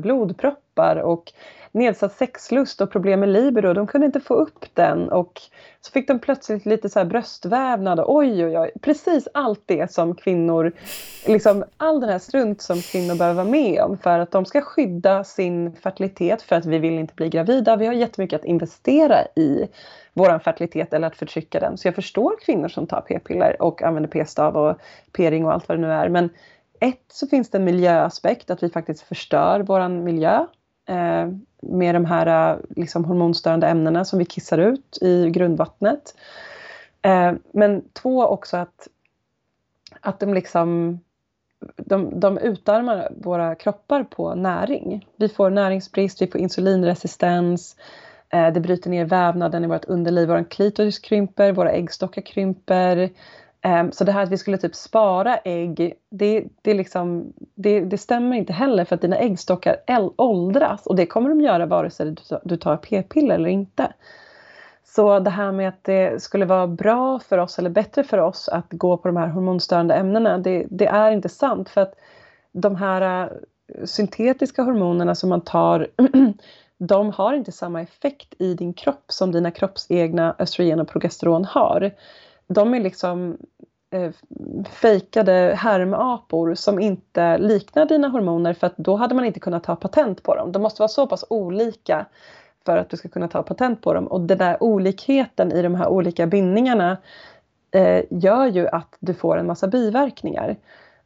kroppar och nedsatt sexlust och problem med libido. De kunde inte få upp den och så fick de plötsligt lite så här bröstvävnad och oj oj oj. Precis allt det som kvinnor, liksom all den här strunt som kvinnor behöver vara med om för att de ska skydda sin fertilitet för att vi vill inte bli gravida. Vi har jättemycket att investera i vår fertilitet eller att förtrycka den. Så jag förstår kvinnor som tar p-piller och använder p-stav och p-ring och allt vad det nu är. Men ett så finns det en miljöaspekt, att vi faktiskt förstör vår miljö Eh, med de här eh, liksom, hormonstörande ämnena som vi kissar ut i grundvattnet. Eh, men två också att, att de liksom de, de utarmar våra kroppar på näring. Vi får näringsbrist, vi får insulinresistens, eh, det bryter ner vävnaden i vårt underliv, vår klitoris krymper, våra äggstockar krymper, Ehm, så det här att vi skulle typ spara ägg, det, det, liksom, det, det stämmer inte heller för att dina äggstockar åldras och det kommer de göra vare sig du tar p-piller eller inte. Så det här med att det skulle vara bra för oss eller bättre för oss att gå på de här hormonstörande ämnena, det, det är inte sant för att de här äh, syntetiska hormonerna som man tar de har inte samma effekt i din kropp som dina kroppsegna östrogen och progesteron har de är liksom eh, fejkade härmapor som inte liknar dina hormoner för att då hade man inte kunnat ta patent på dem. De måste vara så pass olika för att du ska kunna ta patent på dem och den där olikheten i de här olika bindningarna eh, gör ju att du får en massa biverkningar.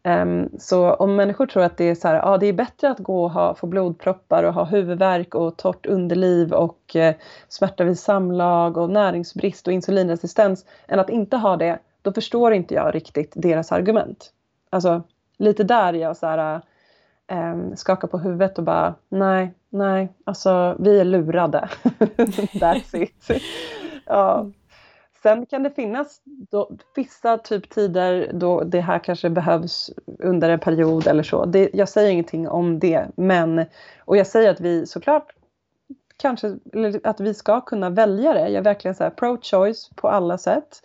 Um, så om människor tror att det är så här, ja, det är bättre att gå och ha, få blodproppar och ha huvudvärk och torrt underliv och eh, smärta vid samlag och näringsbrist och insulinresistens än att inte ha det, då förstår inte jag riktigt deras argument. Alltså lite där jag så här, um, skakar på huvudet och bara nej, nej, alltså vi är lurade. That's it. ja. Sen kan det finnas då, vissa typ tider då det här kanske behövs under en period eller så. Det, jag säger ingenting om det, men och jag säger att vi såklart kanske, att vi ska kunna välja det. Jag är verkligen så här pro-choice på alla sätt.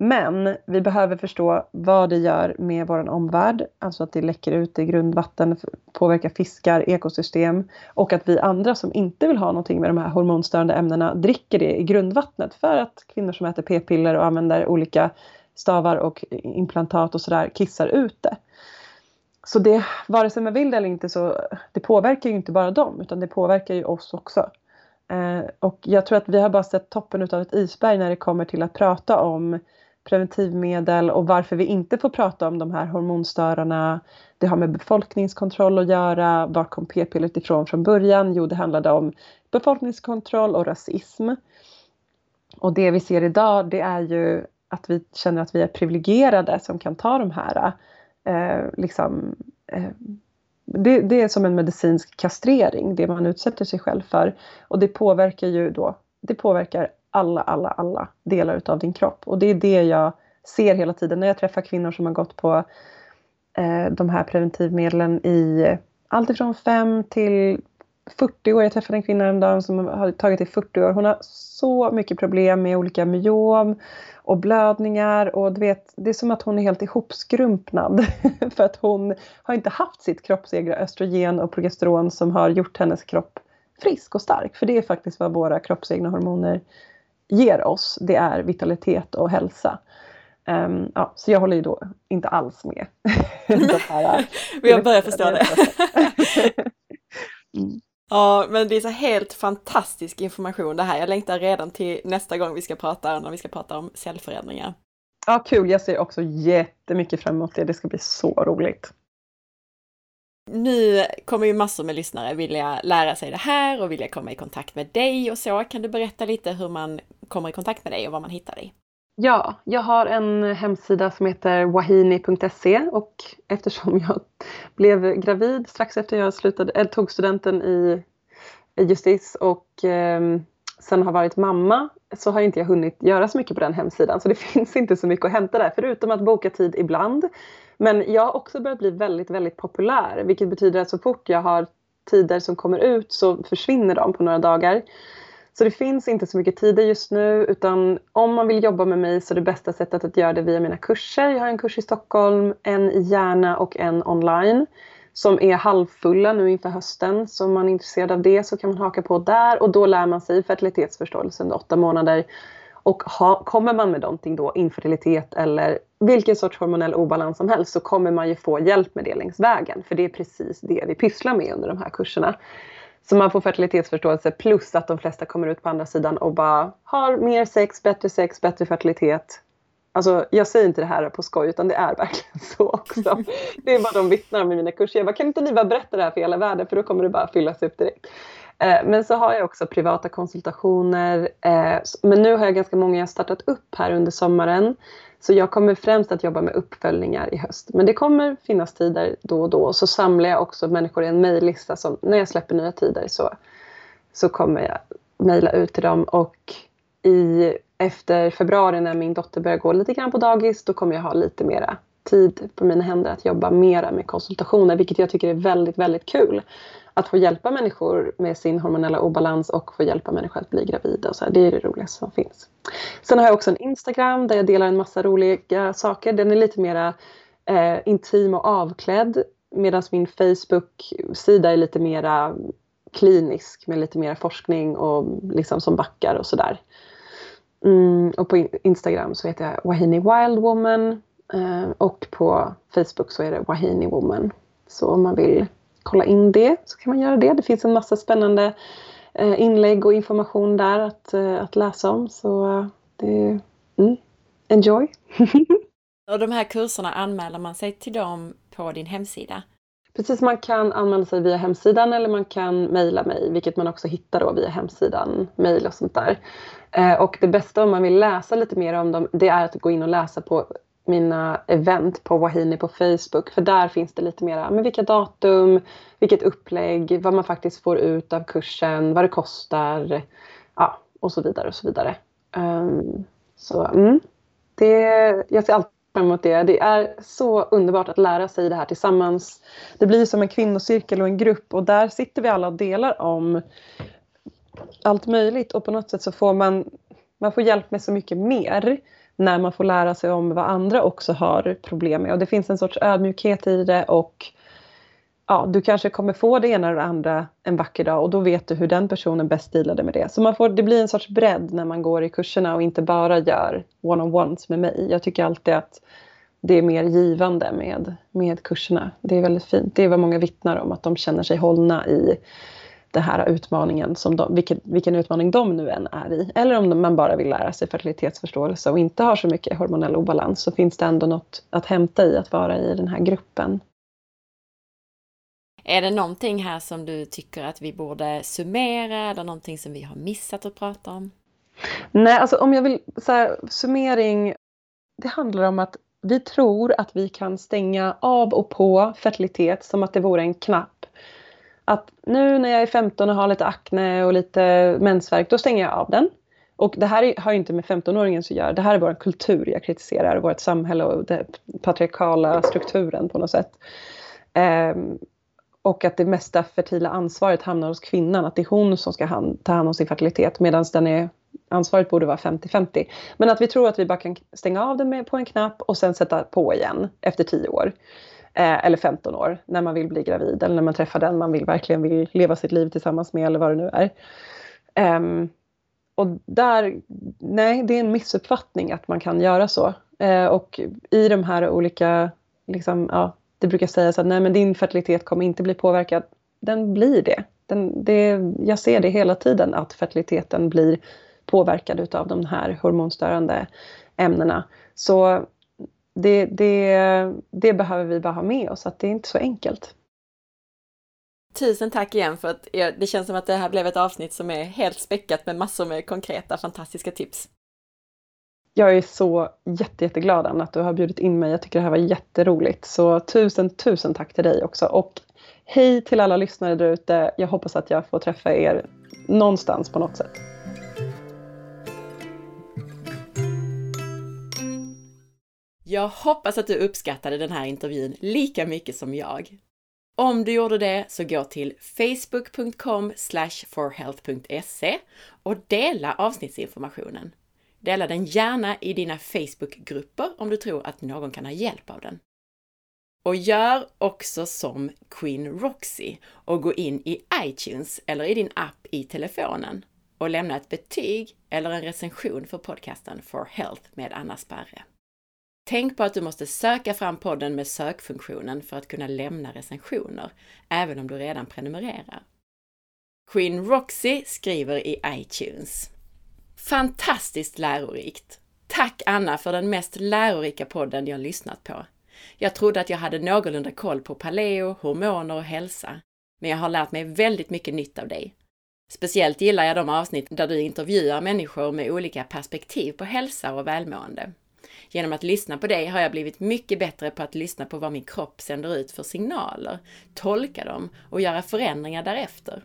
Men vi behöver förstå vad det gör med vår omvärld, alltså att det läcker ut i grundvatten, påverkar fiskar, ekosystem och att vi andra som inte vill ha någonting med de här hormonstörande ämnena dricker det i grundvattnet för att kvinnor som äter p-piller och använder olika stavar och implantat och sådär kissar ut det. Så det, vare sig man vill det eller inte, så det påverkar ju inte bara dem utan det påverkar ju oss också. Eh, och jag tror att vi har bara sett toppen av ett isberg när det kommer till att prata om preventivmedel och varför vi inte får prata om de här hormonstörarna. Det har med befolkningskontroll att göra. Var kom p-pillret ifrån från början? Jo, det handlade om befolkningskontroll och rasism. Och det vi ser idag det är ju att vi känner att vi är privilegierade som kan ta de här eh, liksom, eh, det, det, är som en medicinsk kastrering, det man utsätter sig själv för. Och det påverkar ju då, det påverkar alla, alla, alla delar utav din kropp. Och det är det jag ser hela tiden när jag träffar kvinnor som har gått på eh, de här preventivmedlen i allt ifrån 5 till 40 år. Jag träffade en kvinna en dag som har tagit i 40 år. Hon har så mycket problem med olika myom och blödningar och du vet, det är som att hon är helt ihopskrumpnad. för att hon har inte haft sitt kroppsegna östrogen och progesteron som har gjort hennes kropp frisk och stark. För det är faktiskt vad våra kroppsegna hormoner ger oss. Det är vitalitet och hälsa. Um, ja, så jag håller ju då inte alls med. här, jag börjar förstå det. mm. Ja, men det är så helt fantastisk information det här. Jag längtar redan till nästa gång vi ska prata, när vi ska prata om cellförändringar. Ja, kul. Jag ser också jättemycket fram emot det. Det ska bli så roligt. Nu kommer ju massor med lyssnare vilja lära sig det här och vilja komma i kontakt med dig och så. Kan du berätta lite hur man kommer i kontakt med dig och var man hittar dig? Ja, jag har en hemsida som heter wahini.se och eftersom jag blev gravid strax efter jag slutade, eller tog studenten i, justis och eh, sen har varit mamma så har inte jag hunnit göra så mycket på den hemsidan så det finns inte så mycket att hämta där förutom att boka tid ibland. Men jag har också börjat bli väldigt, väldigt populär vilket betyder att så fort jag har tider som kommer ut så försvinner de på några dagar. Så det finns inte så mycket tider just nu utan om man vill jobba med mig så är det bästa sättet att göra det via mina kurser. Jag har en kurs i Stockholm, en i Järna och en online som är halvfulla nu inför hösten. Så om man är intresserad av det så kan man haka på där och då lär man sig fertilitetsförståelse under åtta månader. Och ha, kommer man med någonting då, infertilitet eller vilken sorts hormonell obalans som helst så kommer man ju få hjälp med det längs vägen. För det är precis det vi pysslar med under de här kurserna. Så man får fertilitetsförståelse plus att de flesta kommer ut på andra sidan och bara har mer sex, bättre sex, bättre fertilitet. Alltså jag säger inte det här på skoj utan det är verkligen så också. Det är vad de vittnar om i mina kurser. Jag bara, kan inte ni bara berätta det här för hela världen för då kommer det bara fyllas upp direkt. Eh, men så har jag också privata konsultationer. Eh, men nu har jag ganska många jag startat upp här under sommaren. Så jag kommer främst att jobba med uppföljningar i höst. Men det kommer finnas tider då och då. Så samlar jag också människor i en mejllista när jag släpper nya tider så, så kommer jag mejla ut till dem. Och i, efter februari när min dotter börjar gå lite grann på dagis då kommer jag ha lite mera tid på mina händer att jobba mera med konsultationer vilket jag tycker är väldigt, väldigt kul att få hjälpa människor med sin hormonella obalans och få hjälpa människor att bli gravida. Och så här, det är det roligaste som finns. Sen har jag också en Instagram där jag delar en massa roliga saker. Den är lite mera eh, intim och avklädd medan min Facebook-sida är lite mera klinisk med lite mera forskning och liksom som backar och sådär. Mm, och på Instagram så heter jag Wahini Wildwoman eh, och på Facebook så är det Wahini Woman. Så om man vill kolla in det så kan man göra det. Det finns en massa spännande eh, inlägg och information där att, eh, att läsa om. Så det, mm, enjoy! och de här kurserna, anmäler man sig till dem på din hemsida? Precis, man kan anmäla sig via hemsidan eller man kan mejla mig, vilket man också hittar då via hemsidan, mejl och sånt där. Eh, och det bästa om man vill läsa lite mer om dem, det är att gå in och läsa på mina event på Wahini på Facebook. För där finns det lite mera, men vilka datum, vilket upplägg, vad man faktiskt får ut av kursen, vad det kostar. Ja, och så vidare och så vidare. Um, så mm, det, jag ser alltid fram emot det. Det är så underbart att lära sig det här tillsammans. Det blir som en kvinnocirkel och en grupp och där sitter vi alla och delar om allt möjligt och på något sätt så får man, man får hjälp med så mycket mer när man får lära sig om vad andra också har problem med. Och det finns en sorts ödmjukhet i det och ja, du kanske kommer få det ena eller det andra en vacker dag och då vet du hur den personen bäst dealade med det. Så man får, det blir en sorts bredd när man går i kurserna och inte bara gör one-on-ones med mig. Jag tycker alltid att det är mer givande med, med kurserna. Det är väldigt fint. Det är vad många vittnar om, att de känner sig hållna i den här utmaningen, som de, vilken, vilken utmaning de nu än är i. Eller om man bara vill lära sig fertilitetsförståelse och inte har så mycket hormonell obalans så finns det ändå något att hämta i att vara i den här gruppen. Är det någonting här som du tycker att vi borde summera eller någonting som vi har missat att prata om? Nej, alltså om jag vill så här, summering. Det handlar om att vi tror att vi kan stänga av och på fertilitet som att det vore en knapp. Att nu när jag är 15 och har lite akne och lite mensvärk, då stänger jag av den. Och det här har ju inte med 15-åringen att göra. Det här är vår kultur jag kritiserar, vårt samhälle och den patriarkala strukturen på något sätt. Um, och att det mesta fertila ansvaret hamnar hos kvinnan, att det är hon som ska hand, ta hand om sin fertilitet medan den är, ansvaret borde vara 50-50. Men att vi tror att vi bara kan stänga av den med, på en knapp och sen sätta på igen efter 10 år. Eh, eller 15 år, när man vill bli gravid eller när man träffar den man vill, verkligen vill leva sitt liv tillsammans med eller vad det nu är. Um, och där, nej, det är en missuppfattning att man kan göra så. Eh, och i de här olika liksom, ja, det brukar sägas att nej men din fertilitet kommer inte bli påverkad. Den blir det. Den, det jag ser det hela tiden att fertiliteten blir påverkad utav de här hormonstörande ämnena. Så det, det, det behöver vi bara ha med oss, att det är inte så enkelt. Tusen tack igen för att det känns som att det här blev ett avsnitt som är helt späckat med massor med konkreta fantastiska tips. Jag är så jätte, jätteglad Anna att du har bjudit in mig. Jag tycker det här var jätteroligt. Så tusen, tusen tack till dig också. Och hej till alla lyssnare där ute. Jag hoppas att jag får träffa er någonstans på något sätt. Jag hoppas att du uppskattade den här intervjun lika mycket som jag. Om du gjorde det så gå till facebook.com forhealth.se och dela avsnittsinformationen. Dela den gärna i dina Facebookgrupper om du tror att någon kan ha hjälp av den. Och gör också som Queen Roxy och gå in i iTunes eller i din app i telefonen och lämna ett betyg eller en recension för podcasten For Health med Anna Sparre. Tänk på att du måste söka fram podden med sökfunktionen för att kunna lämna recensioner, även om du redan prenumererar. Queen Roxy skriver i iTunes Fantastiskt lärorikt! Tack Anna för den mest lärorika podden jag lyssnat på. Jag trodde att jag hade någorlunda koll på paleo, hormoner och hälsa, men jag har lärt mig väldigt mycket nytt av dig. Speciellt gillar jag de avsnitt där du intervjuar människor med olika perspektiv på hälsa och välmående. Genom att lyssna på dig har jag blivit mycket bättre på att lyssna på vad min kropp sänder ut för signaler, tolka dem och göra förändringar därefter.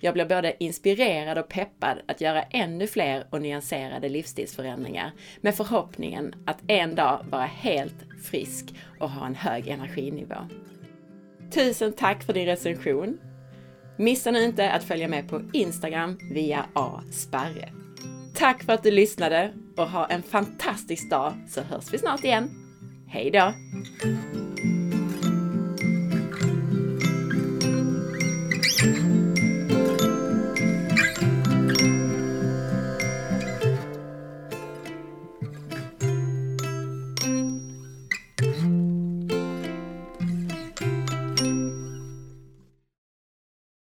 Jag blir både inspirerad och peppad att göra ännu fler och nyanserade livsstilsförändringar med förhoppningen att en dag vara helt frisk och ha en hög energinivå. Tusen tack för din recension! Missa nu inte att följa med på Instagram via asparre. Tack för att du lyssnade och ha en fantastisk dag så hörs vi snart igen. Hej då!